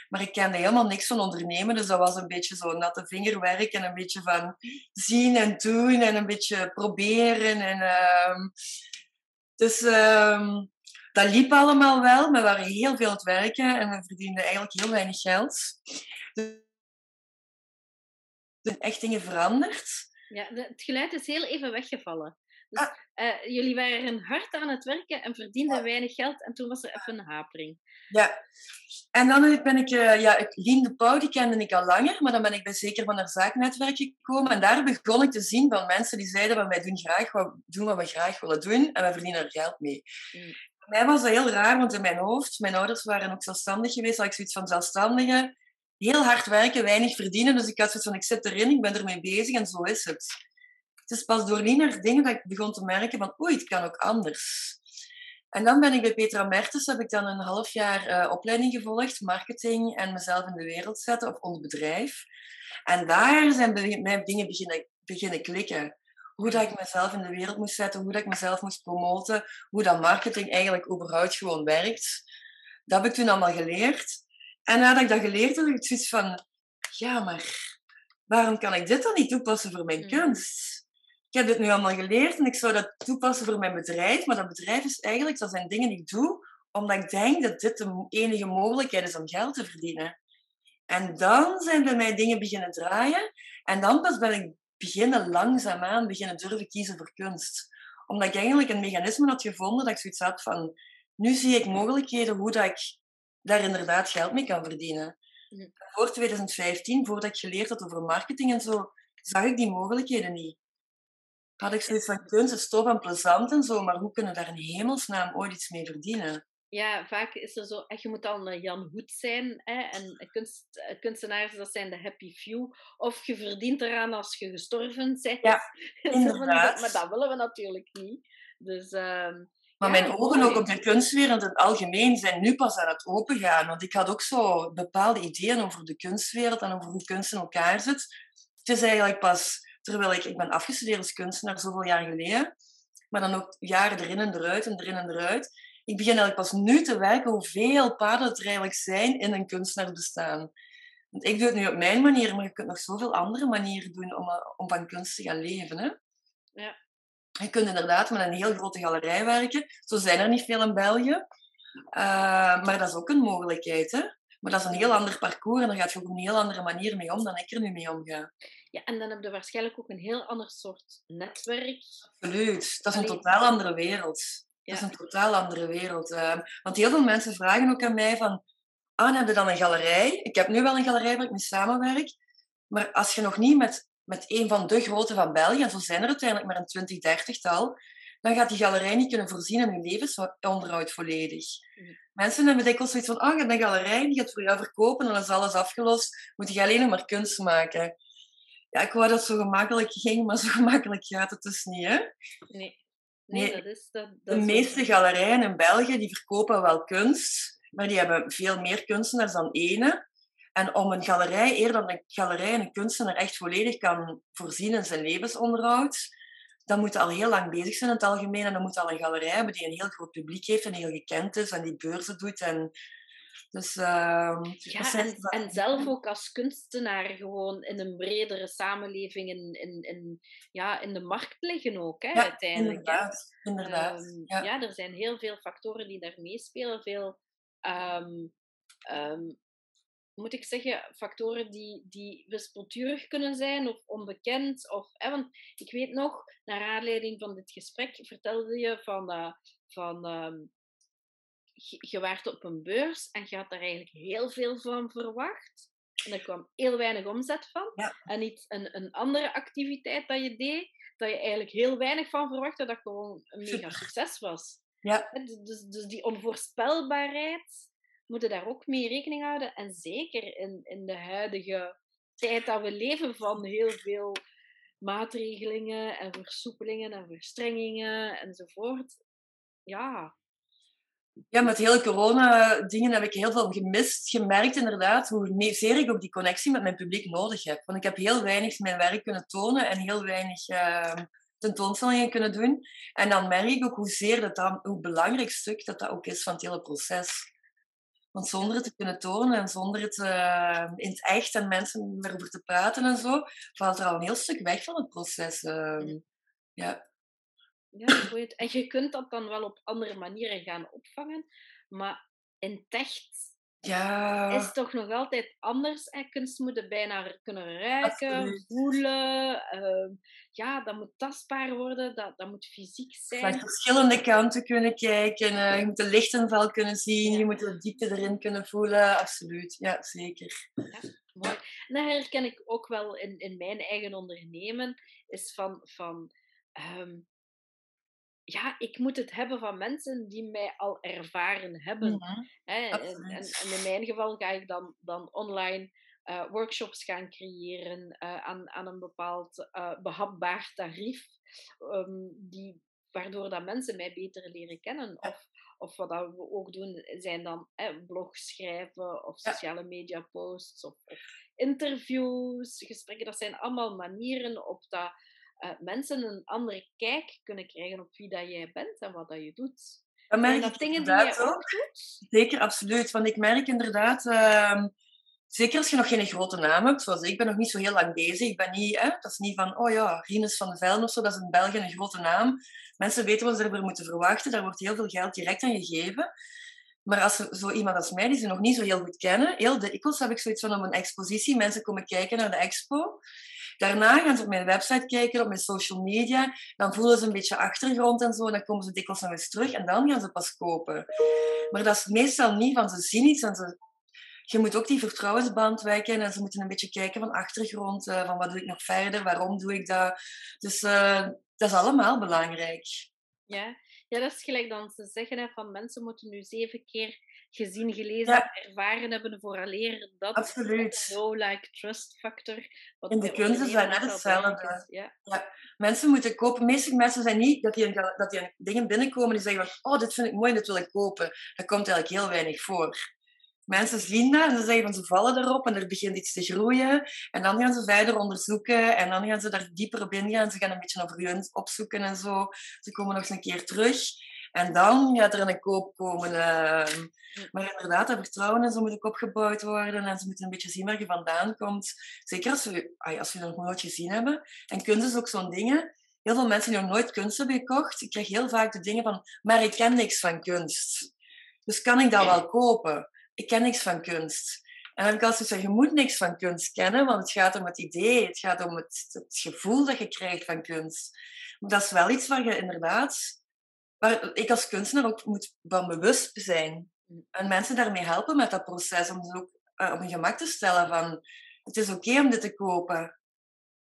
Maar ik kende helemaal niks van ondernemen, dus dat was een beetje zo natte vingerwerk en een beetje van zien en doen en een beetje proberen. En, uh, dus uh, dat liep allemaal wel. We waren heel veel aan het werken en we verdienden eigenlijk heel weinig geld. Dus zijn echt dingen veranderd. Ja, het geluid is heel even weggevallen. Dus ah. Uh, jullie waren hard aan het werken en verdienden weinig geld en toen was er even een hapering. Ja, en dan ben ik, uh, ja, Lien de Pauw, die kende ik al langer, maar dan ben ik bij Zeker van haar zaaknetwerk gekomen. En daar begon ik te zien van mensen die zeiden van wij doen graag wat, doen wat we graag willen doen en we verdienen er geld mee. Mm. Voor mij was dat heel raar, want in mijn hoofd, mijn ouders waren ook zelfstandig geweest, had ik zoiets van zelfstandigen, heel hard werken, weinig verdienen. Dus ik had zoiets van ik zit erin, ik ben ermee bezig en zo is het. Het is pas door Lien dingen dat ik begon te merken van oei, het kan ook anders. En dan ben ik bij Petra Mertens, heb ik dan een half jaar uh, opleiding gevolgd, marketing en mezelf in de wereld zetten op ons bedrijf. En daar zijn mijn dingen beginnen, beginnen klikken. Hoe dat ik mezelf in de wereld moest zetten, hoe dat ik mezelf moest promoten, hoe dat marketing eigenlijk überhaupt gewoon werkt. Dat heb ik toen allemaal geleerd. En nadat ik dat geleerd had, had ik zoiets van, ja, maar waarom kan ik dit dan niet toepassen voor mijn mm. kunst? Ik heb dit nu allemaal geleerd en ik zou dat toepassen voor mijn bedrijf. Maar dat bedrijf is eigenlijk, dat zijn dingen die ik doe omdat ik denk dat dit de enige mogelijkheid is om geld te verdienen. En dan zijn bij mij dingen beginnen draaien. En dan pas ben ik beginnen langzaamaan beginnen durven kiezen voor kunst. Omdat ik eigenlijk een mechanisme had gevonden dat ik zoiets had van... Nu zie ik mogelijkheden hoe dat ik daar inderdaad geld mee kan verdienen. Voor 2015, voordat ik geleerd had over marketing en zo, zag ik die mogelijkheden niet had ik zoiets van kunst is tof en plezant en zo, maar hoe kunnen we daar in hemelsnaam ooit iets mee verdienen? Ja, vaak is er zo, je moet dan een Jan Hoed zijn. Hè, en kunst, eh, kunstenaars, dat zijn de happy few. Of je verdient eraan als je gestorven bent. Ja, inderdaad. maar dat willen we natuurlijk niet. Dus, uh, maar mijn ogen ook op de kunstwereld in het algemeen zijn nu pas aan het opengaan. Want ik had ook zo bepaalde ideeën over de kunstwereld en over hoe kunst in elkaar zit. Het is eigenlijk pas Terwijl ik, ik ben afgestudeerd als kunstenaar zoveel jaar geleden. Maar dan ook jaren erin en eruit en erin en eruit. Ik begin eigenlijk pas nu te werken hoeveel paden er eigenlijk zijn in een kunstenaarsbestaan. Want ik doe het nu op mijn manier, maar je kunt nog zoveel andere manieren doen om, eh, om van kunst te gaan leven. Hè? Ja. Je kunt inderdaad met een heel grote galerij werken. Zo zijn er niet veel in België. Uh, maar dat is ook een mogelijkheid. Hè? Maar dat is een heel ander parcours en daar gaat je op een heel andere manier mee om dan ik er nu mee omga. Ja, en dan heb je waarschijnlijk ook een heel ander soort netwerk. Absoluut. Dat is een totaal andere wereld. Dat is een totaal andere wereld. Uh, want heel veel mensen vragen ook aan mij van... Ah, heb je dan een galerij? Ik heb nu wel een galerij waar ik mee samenwerk. Maar als je nog niet met, met een van de grote van België, en zo zijn er uiteindelijk maar een 20, 30 tal, dan gaat die galerij niet kunnen voorzien in hun levensonderhoud volledig. Mm. Mensen hebben dikwijls zoiets van, ah, je hebt een galerij, die gaat voor jou verkopen en dan is alles afgelost. Moet je alleen nog maar kunst maken. Ja, ik wou dat het zo gemakkelijk ging, maar zo gemakkelijk gaat het dus niet, hè? Nee. Nee, dat is... Dat, dat de meeste galerijen in België, die verkopen wel kunst, maar die hebben veel meer kunstenaars dan ene. En om een galerij, eerder dan een galerij en een kunstenaar echt volledig kan voorzien in zijn levensonderhoud, dan moet al heel lang bezig zijn in het algemeen. En dan moet al een galerij hebben die een heel groot publiek heeft en heel gekend is en die beurzen doet. En, dus, uh, ja, en, en, zelf ook als kunstenaar gewoon in een bredere samenleving in, in, in, ja, in de markt liggen ook, hè, ja, uiteindelijk. Inderdaad, inderdaad. Um, ja. ja. er zijn heel veel factoren die daar meespelen. Veel um, um, moet ik zeggen, factoren die, die wispelturig kunnen zijn of onbekend. Of, want ik weet nog, naar aanleiding van dit gesprek vertelde je van, uh, van je, waart op een beurs en je had daar eigenlijk heel veel van verwacht. En er kwam heel weinig omzet van. En iets, een, een andere activiteit dat je deed, dat je eigenlijk heel weinig van verwachtte, dat gewoon een mega succes was. Ja. Dus, dus die onvoorspelbaarheid, moeten daar ook mee rekening houden. En zeker in, in de huidige tijd dat we leven van heel veel maatregelingen en versoepelingen en verstrengingen enzovoort. Ja. Ja, met hele corona-dingen heb ik heel veel gemist. Gemerkt inderdaad hoe zeer ik ook die connectie met mijn publiek nodig heb. Want ik heb heel weinig mijn werk kunnen tonen en heel weinig uh, tentoonstellingen kunnen doen. En dan merk ik ook hoezeer dat, dat hoe belangrijk stuk dat dat ook is van het hele proces. Want zonder het te kunnen tonen en zonder het uh, in het echt en mensen erover te praten en zo, valt er al een heel stuk weg van het proces. Uh, ja. Ja, goed. En je kunt dat dan wel op andere manieren gaan opvangen, maar in het echt ja. is toch nog altijd anders. En kunst moet bijna kunnen ruiken, voelen. Uh, ja, dat moet tastbaar worden, dat, dat moet fysiek zijn. Van verschillende kanten kunnen kijken. Uh, je moet de lichtinval kunnen zien, je moet de diepte erin kunnen voelen. Absoluut, ja, zeker. Ja, mooi. En dat herken ik ook wel in, in mijn eigen ondernemen. Is van, van um, ja, ik moet het hebben van mensen die mij al ervaren hebben. Hè? En, en, in mijn geval ga ik dan, dan online uh, workshops gaan creëren uh, aan, aan een bepaald uh, behapbaar tarief, um, die, waardoor dat mensen mij beter leren kennen. Of, of wat dat we ook doen, zijn dan eh, blogs schrijven of sociale media posts of, of interviews, gesprekken. Dat zijn allemaal manieren op dat uh, mensen een andere kijk kunnen krijgen op wie dat jij bent en wat dat je doet. Dat merk dat dingen die jij ook doet? Zeker, absoluut. Want ik merk inderdaad, uh, zeker als je nog geen grote naam hebt, zoals ik ben nog niet zo heel lang bezig. Ik ben niet, hè, dat is niet van, oh ja, Rinus van de Velden of zo, dat is in België een grote naam. Mensen weten wat ze ervoor moeten verwachten, daar wordt heel veel geld direct aan gegeven. Maar als zo iemand als mij, die ze nog niet zo heel goed kennen, heel dikwijls heb ik zoiets van op een expositie, mensen komen kijken naar de expo. Daarna gaan ze op mijn website kijken, op mijn social media. Dan voelen ze een beetje achtergrond en zo. Dan komen ze dikwijls nog eens terug en dan gaan ze pas kopen. Maar dat is meestal niet van ze zien iets en ze... Je moet ook die vertrouwensband wekken en ze moeten een beetje kijken van achtergrond, uh, van wat doe ik nog verder, waarom doe ik dat. Dus uh, dat is allemaal belangrijk. Ja. ja, dat is gelijk dan ze zeggen hè, van mensen moeten nu zeven keer gezien, gelezen, ja. ervaren hebben vooraleer dat Absoluut. no-like trust factor. In de kunst is dat net hetzelfde. Ja. ja. Mensen moeten kopen. Meeste mensen zijn niet dat die, een, dat die dingen binnenkomen die zeggen van oh, dit vind ik mooi en dit wil ik kopen. Dat komt eigenlijk heel weinig voor. Mensen zien dat en ze zeggen van ze vallen erop en er begint iets te groeien. En dan gaan ze verder onderzoeken en dan gaan ze daar dieper op ingaan. Ze gaan een beetje over hun opzoeken en zo. Ze komen nog eens een keer terug. En dan gaat er een koop komen. Ehm. maar inderdaad, dat vertrouwen en zo moet ook opgebouwd worden. En ze moeten een beetje zien waar je vandaan komt. Zeker als we, als we dat nog nooit gezien hebben. En kunst is ook zo'n ding. Heel veel mensen die nog nooit kunst hebben gekocht, ik krijg heel vaak de dingen van, maar ik ken niks van kunst. Dus kan ik dat wel kopen? Ik ken niks van kunst. En dan heb ik altijd gezegd, je moet niks van kunst kennen, want het gaat om het idee, het gaat om het, het gevoel dat je krijgt van kunst. Maar dat is wel iets waar je inderdaad, waar ik als kunstenaar ook moet van bewust zijn. En mensen daarmee helpen met dat proces, om ze ook uh, op een gemak te stellen van, het is oké om dit te kopen.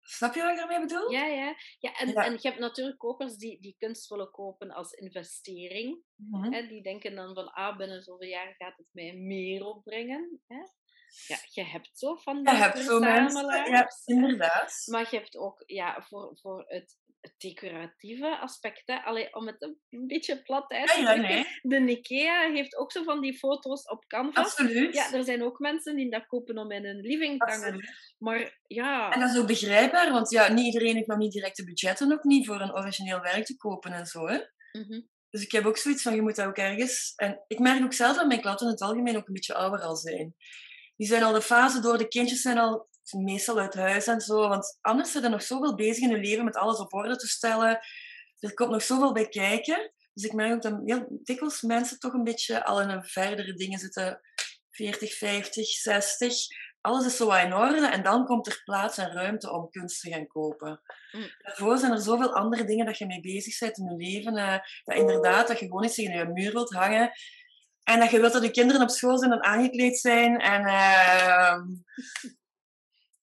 Snap je wat ik daarmee bedoel? Ja, ja. ja, en, en je hebt natuurlijk kopers die, die kunst willen kopen als investering. Mm hè, die denken dan van, ah, binnen zoveel jaar gaat het mij meer opbrengen. Hè? Ja, je hebt zo van die ja, verzamelaars. Ja, inderdaad. Maar je hebt ook ja, voor, voor het decoratieve aspect. Hè? Allee, om het een beetje plat uit te ja, De Ikea heeft ook zo van die foto's op canvas. Absoluut. Ja, er zijn ook mensen die dat kopen om in hun living te hangen. Maar ja... En dat is ook begrijpbaar, want ja, niet iedereen heeft nog niet direct de budgetten ook niet voor een origineel werk te kopen en zo. Hè? Mhm. Dus ik heb ook zoiets van, je moet dat ook ergens... En ik merk ook zelf dat mijn klanten in het algemeen ook een beetje ouder al zijn die zijn al de fase door, de kindjes zijn al meestal uit huis en zo. Want anders zijn er nog zoveel bezig in hun leven met alles op orde te stellen. Er komt nog zoveel bij kijken. Dus ik merk ook dat heel dikwijls mensen toch een beetje al in een verdere dingen zitten. 40, 50, 60. Alles is zo in orde en dan komt er plaats en ruimte om kunst te gaan kopen. Mm. Daarvoor zijn er zoveel andere dingen dat je mee bezig bent in je leven. Uh, dat inderdaad, dat je gewoon iets tegen je muur wilt hangen. En dat je wilt dat je kinderen op school zijn en aangekleed zijn. En uh,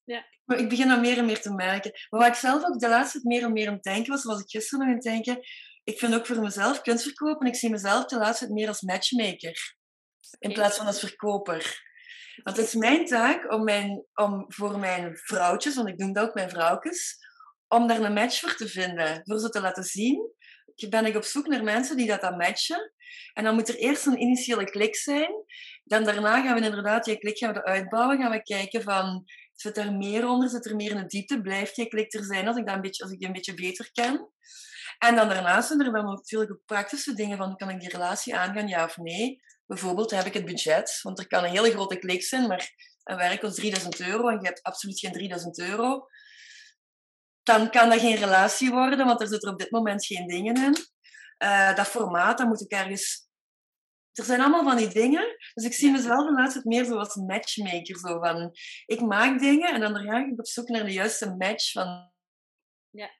ja. Maar ik begin dat meer en meer te merken. Maar wat ik zelf ook de laatste tijd meer en meer aan het denken was, was ik gisteren nog aan het denken, ik vind ook voor mezelf kunst verkopen, ik zie mezelf de laatste tijd meer als matchmaker. In plaats van als verkoper. Want het is mijn taak om, mijn, om voor mijn vrouwtjes, want ik noem dat ook mijn vrouwtjes, om daar een match voor te vinden. Door ze te laten zien, ben ik op zoek naar mensen die dat dan matchen. En dan moet er eerst een initiële klik zijn. Dan daarna gaan we inderdaad die klik gaan we uitbouwen. Gaan we kijken van, zit er meer onder? Zit er meer in de diepte? Blijft die er zijn als ik, dat een beetje, als ik die een beetje beter ken? En dan daarnaast zijn er dan natuurlijk ook praktische dingen van, kan ik die relatie aangaan, ja of nee? Bijvoorbeeld heb ik het budget, want er kan een hele grote klik zijn, maar een werk kost 3000 euro en je hebt absoluut geen 3000 euro. Dan kan dat geen relatie worden, want er zitten op dit moment geen dingen in. Uh, dat formaat, dat moet ik ergens... Er zijn allemaal van die dingen. Dus ik zie mezelf de laatste tijd meer zo als matchmaker. Zo van, ik maak dingen en dan ga ik op zoek naar de juiste match van... Ja.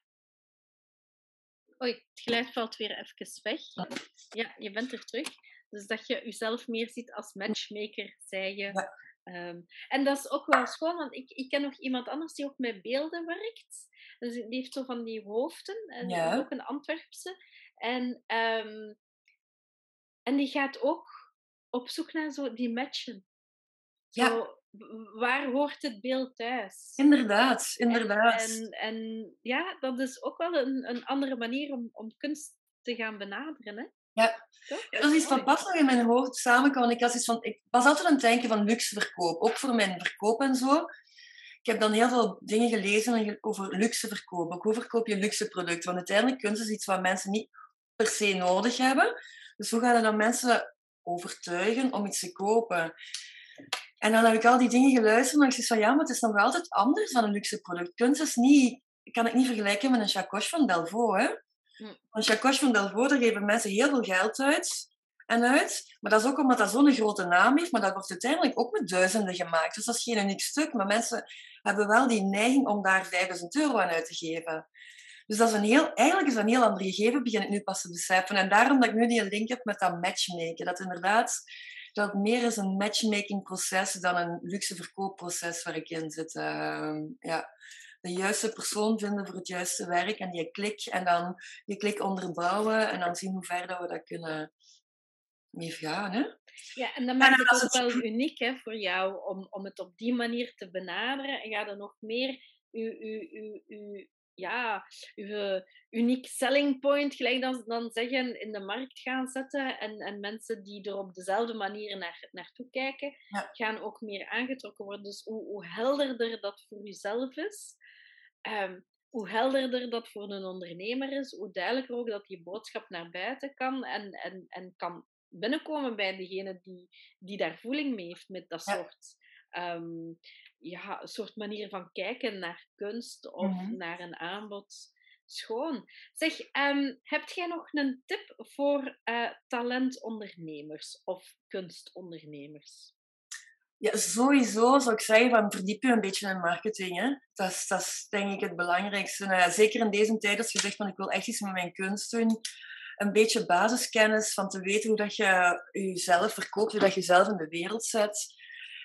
Oei, het geluid valt weer even weg. Ja, je bent er terug. Dus dat je jezelf meer ziet als matchmaker, zei je. Ja. Ehm, en dat is ook wel schoon, want ik, ik ken nog iemand anders die ook met beelden werkt. Dus die heeft zo van die hoofden, en ook een Antwerpse. En, um, en die gaat ook op zoek naar zo die matchen. Zo, ja. Waar hoort het beeld thuis? Inderdaad, inderdaad. En, en, ja, dat is ook wel een, een andere manier om, om kunst te gaan benaderen. Hè? Ja. dat is iets wat pas nog in mijn hoofd samenkwam. Ik, was iets van, ik was altijd aan het denken van luxe verkoop, ook voor mijn verkoop en zo ik heb dan heel veel dingen gelezen over luxe verkoop. hoe verkoop je luxe producten? Want uiteindelijk kunst is iets wat mensen niet per se nodig hebben. Dus hoe ga je dan mensen overtuigen om iets te kopen? En dan heb ik al die dingen geluisterd en ik zei van ja, maar het is nog wel altijd anders dan een luxe product. Kunst is niet, kan ik niet vergelijken met een chacoche van Delvaux. Hè? Hm. Een chacoche van Delvaux, daar geven mensen heel veel geld uit en uit. Maar dat is ook omdat dat zo'n grote naam heeft, maar dat wordt uiteindelijk ook met duizenden gemaakt. Dus dat is geen uniek stuk, maar mensen hebben wel die neiging om daar 5000 euro aan uit te geven. Dus dat is een heel, eigenlijk is dat een heel ander gegeven, begin ik nu pas te beseffen. En daarom dat ik nu die link heb met dat matchmaken. Dat inderdaad dat het meer is een matchmaking proces dan een luxe verkoopproces waar ik in zit. Uh, ja, de juiste persoon vinden voor het juiste werk en die klik en dan je klik onderbouwen en dan zien hoe ver dat we dat kunnen mee gaan. Hè? Ja, en dan maakt het ook wel uniek hè, voor jou om, om het op die manier te benaderen. En ga er nog meer uw, uw, uw, ja, uw uniek selling point, gelijk dan, dan zeggen, in de markt gaan zetten. En, en mensen die er op dezelfde manier naar, naartoe kijken, gaan ook meer aangetrokken worden. Dus hoe, hoe helderder dat voor jezelf is, um, hoe helderder dat voor een ondernemer is, hoe duidelijker ook dat die boodschap naar buiten kan en, en, en kan binnenkomen bij degene die, die daar voeling mee heeft met dat soort, ehm, ja, soort manier van kijken naar kunst of mhm. naar een aanbod. Schoon. Zeg, um, heb jij nog een tip voor uh, talentondernemers of kunstondernemers? Ja, sowieso zou ik zeggen van verdiep je een beetje in marketing. Hè? Dat, is, dat is denk ik het belangrijkste. Nou zeker in deze tijd als je zegt van ik wil echt iets met mijn kunst doen. Een beetje basiskennis van te weten hoe dat je jezelf verkoopt, hoe dat je jezelf in de wereld zet.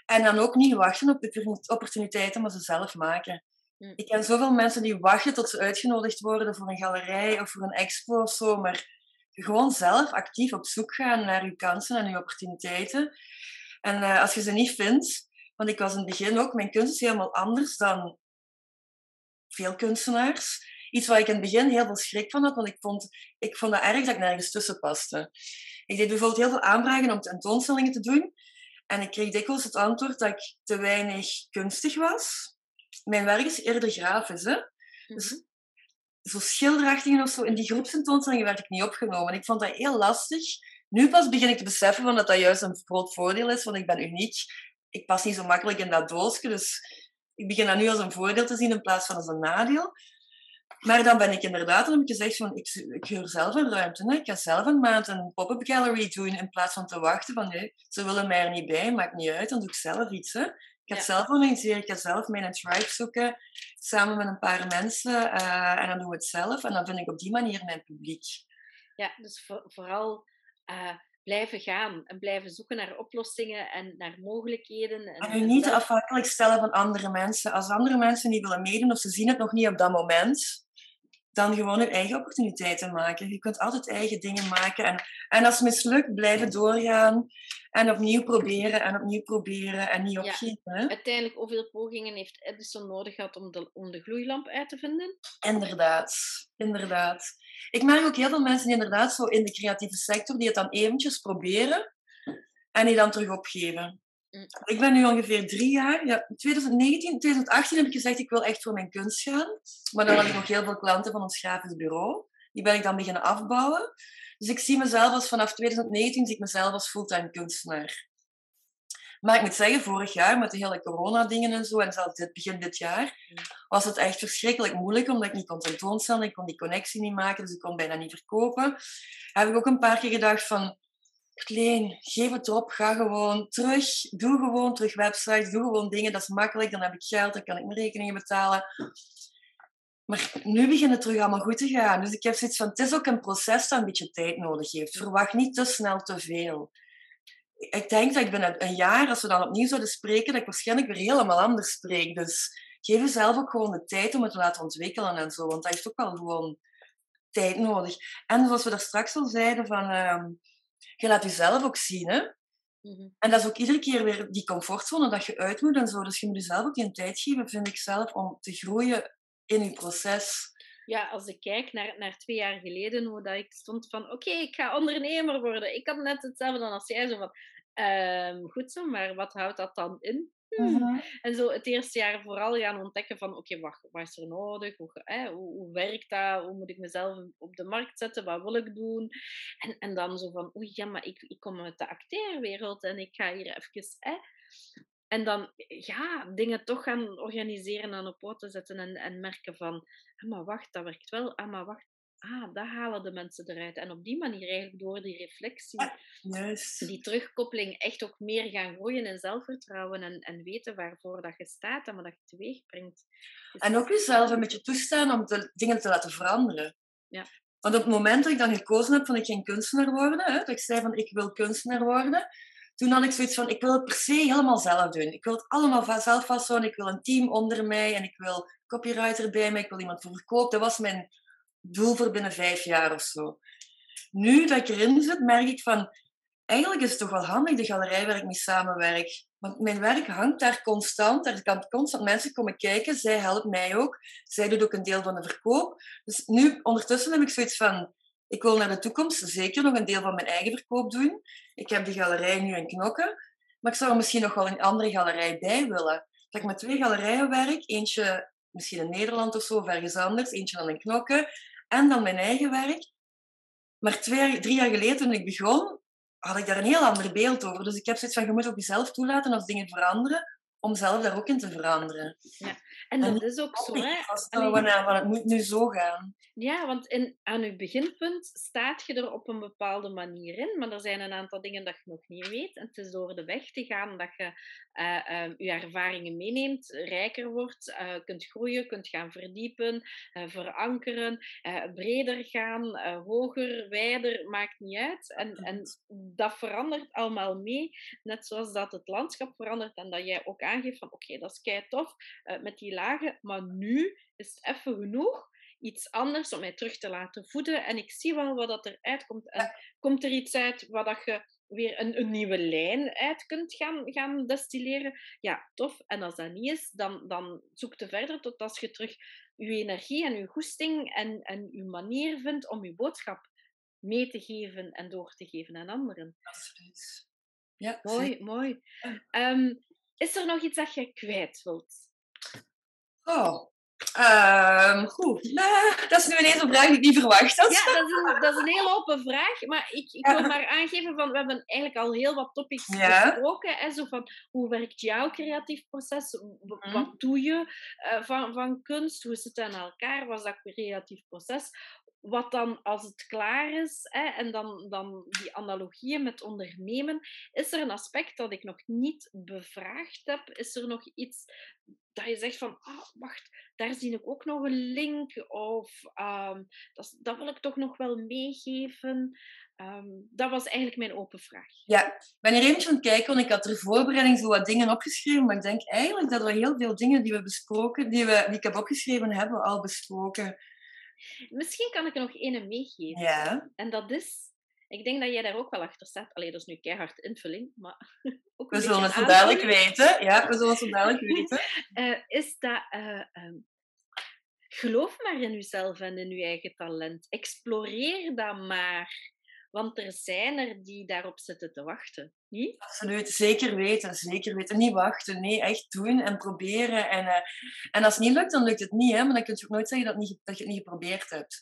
En dan ook niet wachten op opportuniteiten, maar ze zelf maken. Hm. Ik ken zoveel mensen die wachten tot ze uitgenodigd worden voor een galerij of voor een expo of zo, maar gewoon zelf actief op zoek gaan naar je kansen en je opportuniteiten. En uh, als je ze niet vindt, want ik was in het begin ook, mijn kunst is helemaal anders dan veel kunstenaars. Iets waar ik in het begin heel veel schrik van had, want ik vond, ik vond dat erg dat ik nergens tussen paste. Ik deed bijvoorbeeld heel veel aanvragen om tentoonstellingen te doen. En ik kreeg dikwijls het antwoord dat ik te weinig kunstig was. Mijn werk is eerder grafisch, hè. Dus mhm. zo schilderachtigen of zo, in die groepsentoonstellingen werd ik niet opgenomen. Ik vond dat heel lastig. Nu pas begin ik te beseffen van dat dat juist een groot voordeel is, want ik ben uniek. Ik pas niet zo makkelijk in dat doosje, dus ik begin dat nu als een voordeel te zien in plaats van als een nadeel. Maar dan ben ik inderdaad, dan heb ik gezegd van, ik, ik huur zelf een ruimte. Hè. Ik ga zelf een maand een pop-up gallery doen in plaats van te wachten van, nee, ze willen mij er niet bij, maakt niet uit, dan doe ik zelf iets. Hè. Ik ga het zelf organiseren, ik ga zelf mijn tribe zoeken, samen met een paar mensen. Uh, en dan doen we het zelf. En dan vind ik op die manier mijn publiek. Ja, dus vooral uh, blijven gaan en blijven zoeken naar oplossingen en naar mogelijkheden. En, en je niet afhankelijk stellen van andere mensen. Als andere mensen niet willen meedoen of ze zien het nog niet op dat moment, dan gewoon je eigen opportuniteiten maken. Je kunt altijd eigen dingen maken. En, en als het mislukt, blijven doorgaan. En opnieuw proberen en opnieuw proberen en niet opgeven. Ja, uiteindelijk, hoeveel pogingen heeft Edison nodig gehad om de, om de gloeilamp uit te vinden? Inderdaad, inderdaad. Ik merk ook heel veel mensen die inderdaad zo in de creatieve sector, die het dan eventjes proberen en die dan terug opgeven. Mm. Ik ben nu ongeveer drie jaar, ja, 2019, 2018 heb ik gezegd, ik wil echt voor mijn kunst gaan. Maar dan had ik nog heel veel klanten van ons grafisch bureau. Die ben ik dan beginnen afbouwen. Dus ik zie mezelf als vanaf 2019 zie ik mezelf als fulltime kunstenaar. Maar ik moet zeggen, vorig jaar met de hele corona-dingen en zo, en zelfs dit, begin dit jaar, mm. was het echt verschrikkelijk moeilijk, omdat ik niet kon tentoonstellen, ik kon die connectie niet maken, dus ik kon bijna niet verkopen. Heb ik ook een paar keer gedacht van, Kleen, geef het op, ga gewoon terug, doe gewoon terug websites, doe gewoon dingen, dat is makkelijk, dan heb ik geld, dan kan ik mijn rekeningen betalen. Maar nu begint het terug allemaal goed te gaan. Dus ik heb zoiets van, het is ook een proces dat een beetje tijd nodig heeft. Verwacht niet te snel te veel. Ik denk dat ik binnen een jaar, als we dan opnieuw zouden spreken, dat ik waarschijnlijk weer helemaal anders spreek. Dus geef jezelf ook gewoon de tijd om het te laten ontwikkelen en zo. Want dat heeft ook wel gewoon tijd nodig. En zoals we daar straks al zeiden, van, uh, je laat jezelf ook zien. Hè? Mhm. En dat is ook iedere keer weer die comfortzone dat je uit moet en zo. Dus je moet jezelf ook die tijd geven, vind ik zelf, om te groeien in je proces. Ja, als ik kijk naar, naar twee jaar geleden, hoe dat ik stond van oké, ik ga ondernemer worden. Ik had net hetzelfde dan als jij, zo van ehm, goed zo, maar wat houdt dat dan in? Mhm. En zo het eerste jaar vooral gaan ontdekken van oké, wat, wat is er nodig? Hoe, hoe, werkt dat? Hoe moet ik mezelf op de markt zetten? Wat wil ik doen? En, en dan zo van oei, ja, maar ik, ik kom uit de acteerwereld en ik ga hier even... En dan ja, dingen toch gaan organiseren en op poten zetten en, en merken van, ah, maar wacht, dat werkt wel. Ah, maar wacht, ah, dat halen de mensen eruit. En op die manier eigenlijk door die reflectie, die terugkoppeling, echt ook meer gaan groeien in zelfvertrouwen en, en weten waarvoor dat je staat en wat dat je teweeg brengt. Dus en ook jezelf een beetje toestaan om de dingen te laten veranderen. Ja. Want op het moment dat ik dan gekozen heb van ik geen kunstenaar worden, hè, dat ik zei van ik wil kunstenaar worden, toen had ik zoiets van, ik wil het per se helemaal zelf doen. Ik wil het allemaal zelf vasthouden. Ik wil een team onder mij en ik wil copywriter bij mij. Ik wil iemand voor verkoop. Dat was mijn doel voor binnen vijf jaar of zo. Nu dat ik erin zit, merk ik van, eigenlijk is het toch wel handig, de galerij waar ik mee samenwerk. Want mijn werk hangt daar constant. Er kan constant mensen komen kijken. Zij helpt mij ook. Zij doet ook een deel van de verkoop. Dus nu, ondertussen heb ik zoiets van, ik wil naar de toekomst zeker nog een deel van mijn eigen verkoop doen. Ik heb de galerij nu in Knokken, maar ik zou er misschien nog wel een andere galerij bij willen. Dat ik met twee galerijen werk. Eentje misschien in Nederland of zo, of ergens anders. Eentje van een knokken. En dan mijn eigen werk. Maar twee, drie jaar geleden, toen ik begon, had ik daar een heel ander beeld over. Dus ik heb zoiets van, je moet ook jezelf toelaten als dingen veranderen, om zelf daar ook in te veranderen. Ja. En dat is ook zo, hè? Van, het moet nu zo gaan. Ja, want in, aan je beginpunt staat je er op een bepaalde manier in, maar er zijn een aantal dingen dat je nog niet weet. En het is door de weg te gaan dat je uh, uh, je ervaringen meeneemt, rijker wordt, uh, kunt groeien, kunt gaan verdiepen, verankeren, breder gaan, hoger, wijder, maakt niet uit. En, en dat verandert allemaal mee, net zoals dat het landschap verandert en dat jij ook aangeeft van oké, okay, dat is kei tof met die lagen, maar nu is het even genoeg iets anders om mij terug te laten voeden. En ik zie wel wat dat eruit komt. En komt er iets uit wat dat je weer een, een, nieuwe lijn uit kunt gaan, gaan destilleren? Ja, tof. En als dat niet is, dan, dan zoek je verder tot als je terug je energie en je goesting en, en je manier vindt om je boodschap mee te geven en door te geven aan anderen. Absoluut. Ja, mooi, mooi. Um, is er nog iets dat je kwijt wilt? Oh, Um, goed. dat is nu ineens een vraag die ik niet verwacht had. Ja, dat is een, dat is een heel open vraag. Maar ik, ik wil maar aangeven van, we hebben eigenlijk al heel wat topics besproken. Hè, zo van, hoe werkt jouw creatief proces? Wat mhm. doe je uh, van, van kunst? Hoe zit het aan elkaar? Wat is dat creatief proces? Wat dan, als het klaar is, hè, en dan, dan die analogieën met ondernemen, is er een aspect dat ik nog niet bevraagd heb? Is er nog iets dat je zegt van, ah, wacht, daar zie ik ook nog een link of um, dat, dat, wil ik toch nog wel meegeven. Um, dat was eigenlijk mijn open vraag. Ja, ik ben hier eventjes aan het kijken, want ik had er voorbereiding zo wat dingen opgeschreven, maar ik denk eigenlijk dat we heel veel dingen die we besproken, die, we, die ik heb opgeschreven, hebben al besproken. Misschien kan ik er nog één meegeven. Ja. En dat is ik denk dat jij daar ook wel achter staat. Alleen dat is nu keihard invulling, maar ook We zullen het zo dadelijk weten. Ja, we zullen het zo dadelijk weten. Uh, is dat... Uh, um, geloof maar in jezelf en in je eigen talent. Exploreer dat maar. Want er zijn er die daarop zitten te wachten. Niet? Absoluut, zeker weten, zeker weten. Niet wachten, nee, echt doen en proberen. En, uh, en als het niet lukt, dan lukt het niet. Hè? Maar dan kun je ook nooit zeggen dat, niet, dat je het niet geprobeerd hebt.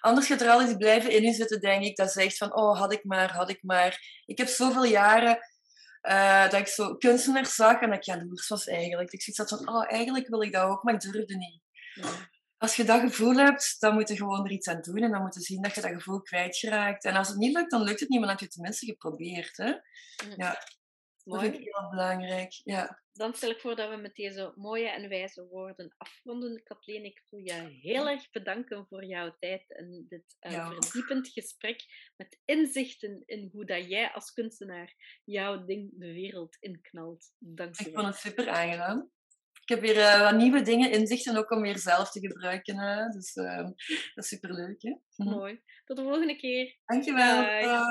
Anders gaat er altijd blijven in zitten, denk ik. Dat zegt van, oh, had ik maar, had ik maar. Ik heb zoveel jaren uh, dat ik zo kunstenaars zag en dat ik jaloers was eigenlijk. Ik zoiets had van, oh, eigenlijk wil ik dat ook, maar ik durfde niet. Als je dat gevoel hebt, dan moet je gewoon er iets aan doen en dan moet je zien dat je dat gevoel kwijtgeraakt. En als het niet lukt, dan lukt het niet, maar dan heb je het tenminste geprobeerd. Hè? Ja. Dat vind ik heel belangrijk. Ja. Dan stel ik voor dat we met deze mooie en wijze woorden afronden. Kathleen, ik wil je heel erg bedanken voor jouw tijd en dit uh, verdiepend gesprek met inzichten in hoe dat jij als kunstenaar jouw ding de wereld inknalt. Dank je wel. Ik vond het super aangenaam. Ik heb weer uh, wat nieuwe dingen, inzichten ook om weer zelf te gebruiken. Hè. Dus uh, dat is superleuk. Hè? Mooi. Tot de volgende keer. Dankjewel. Bye.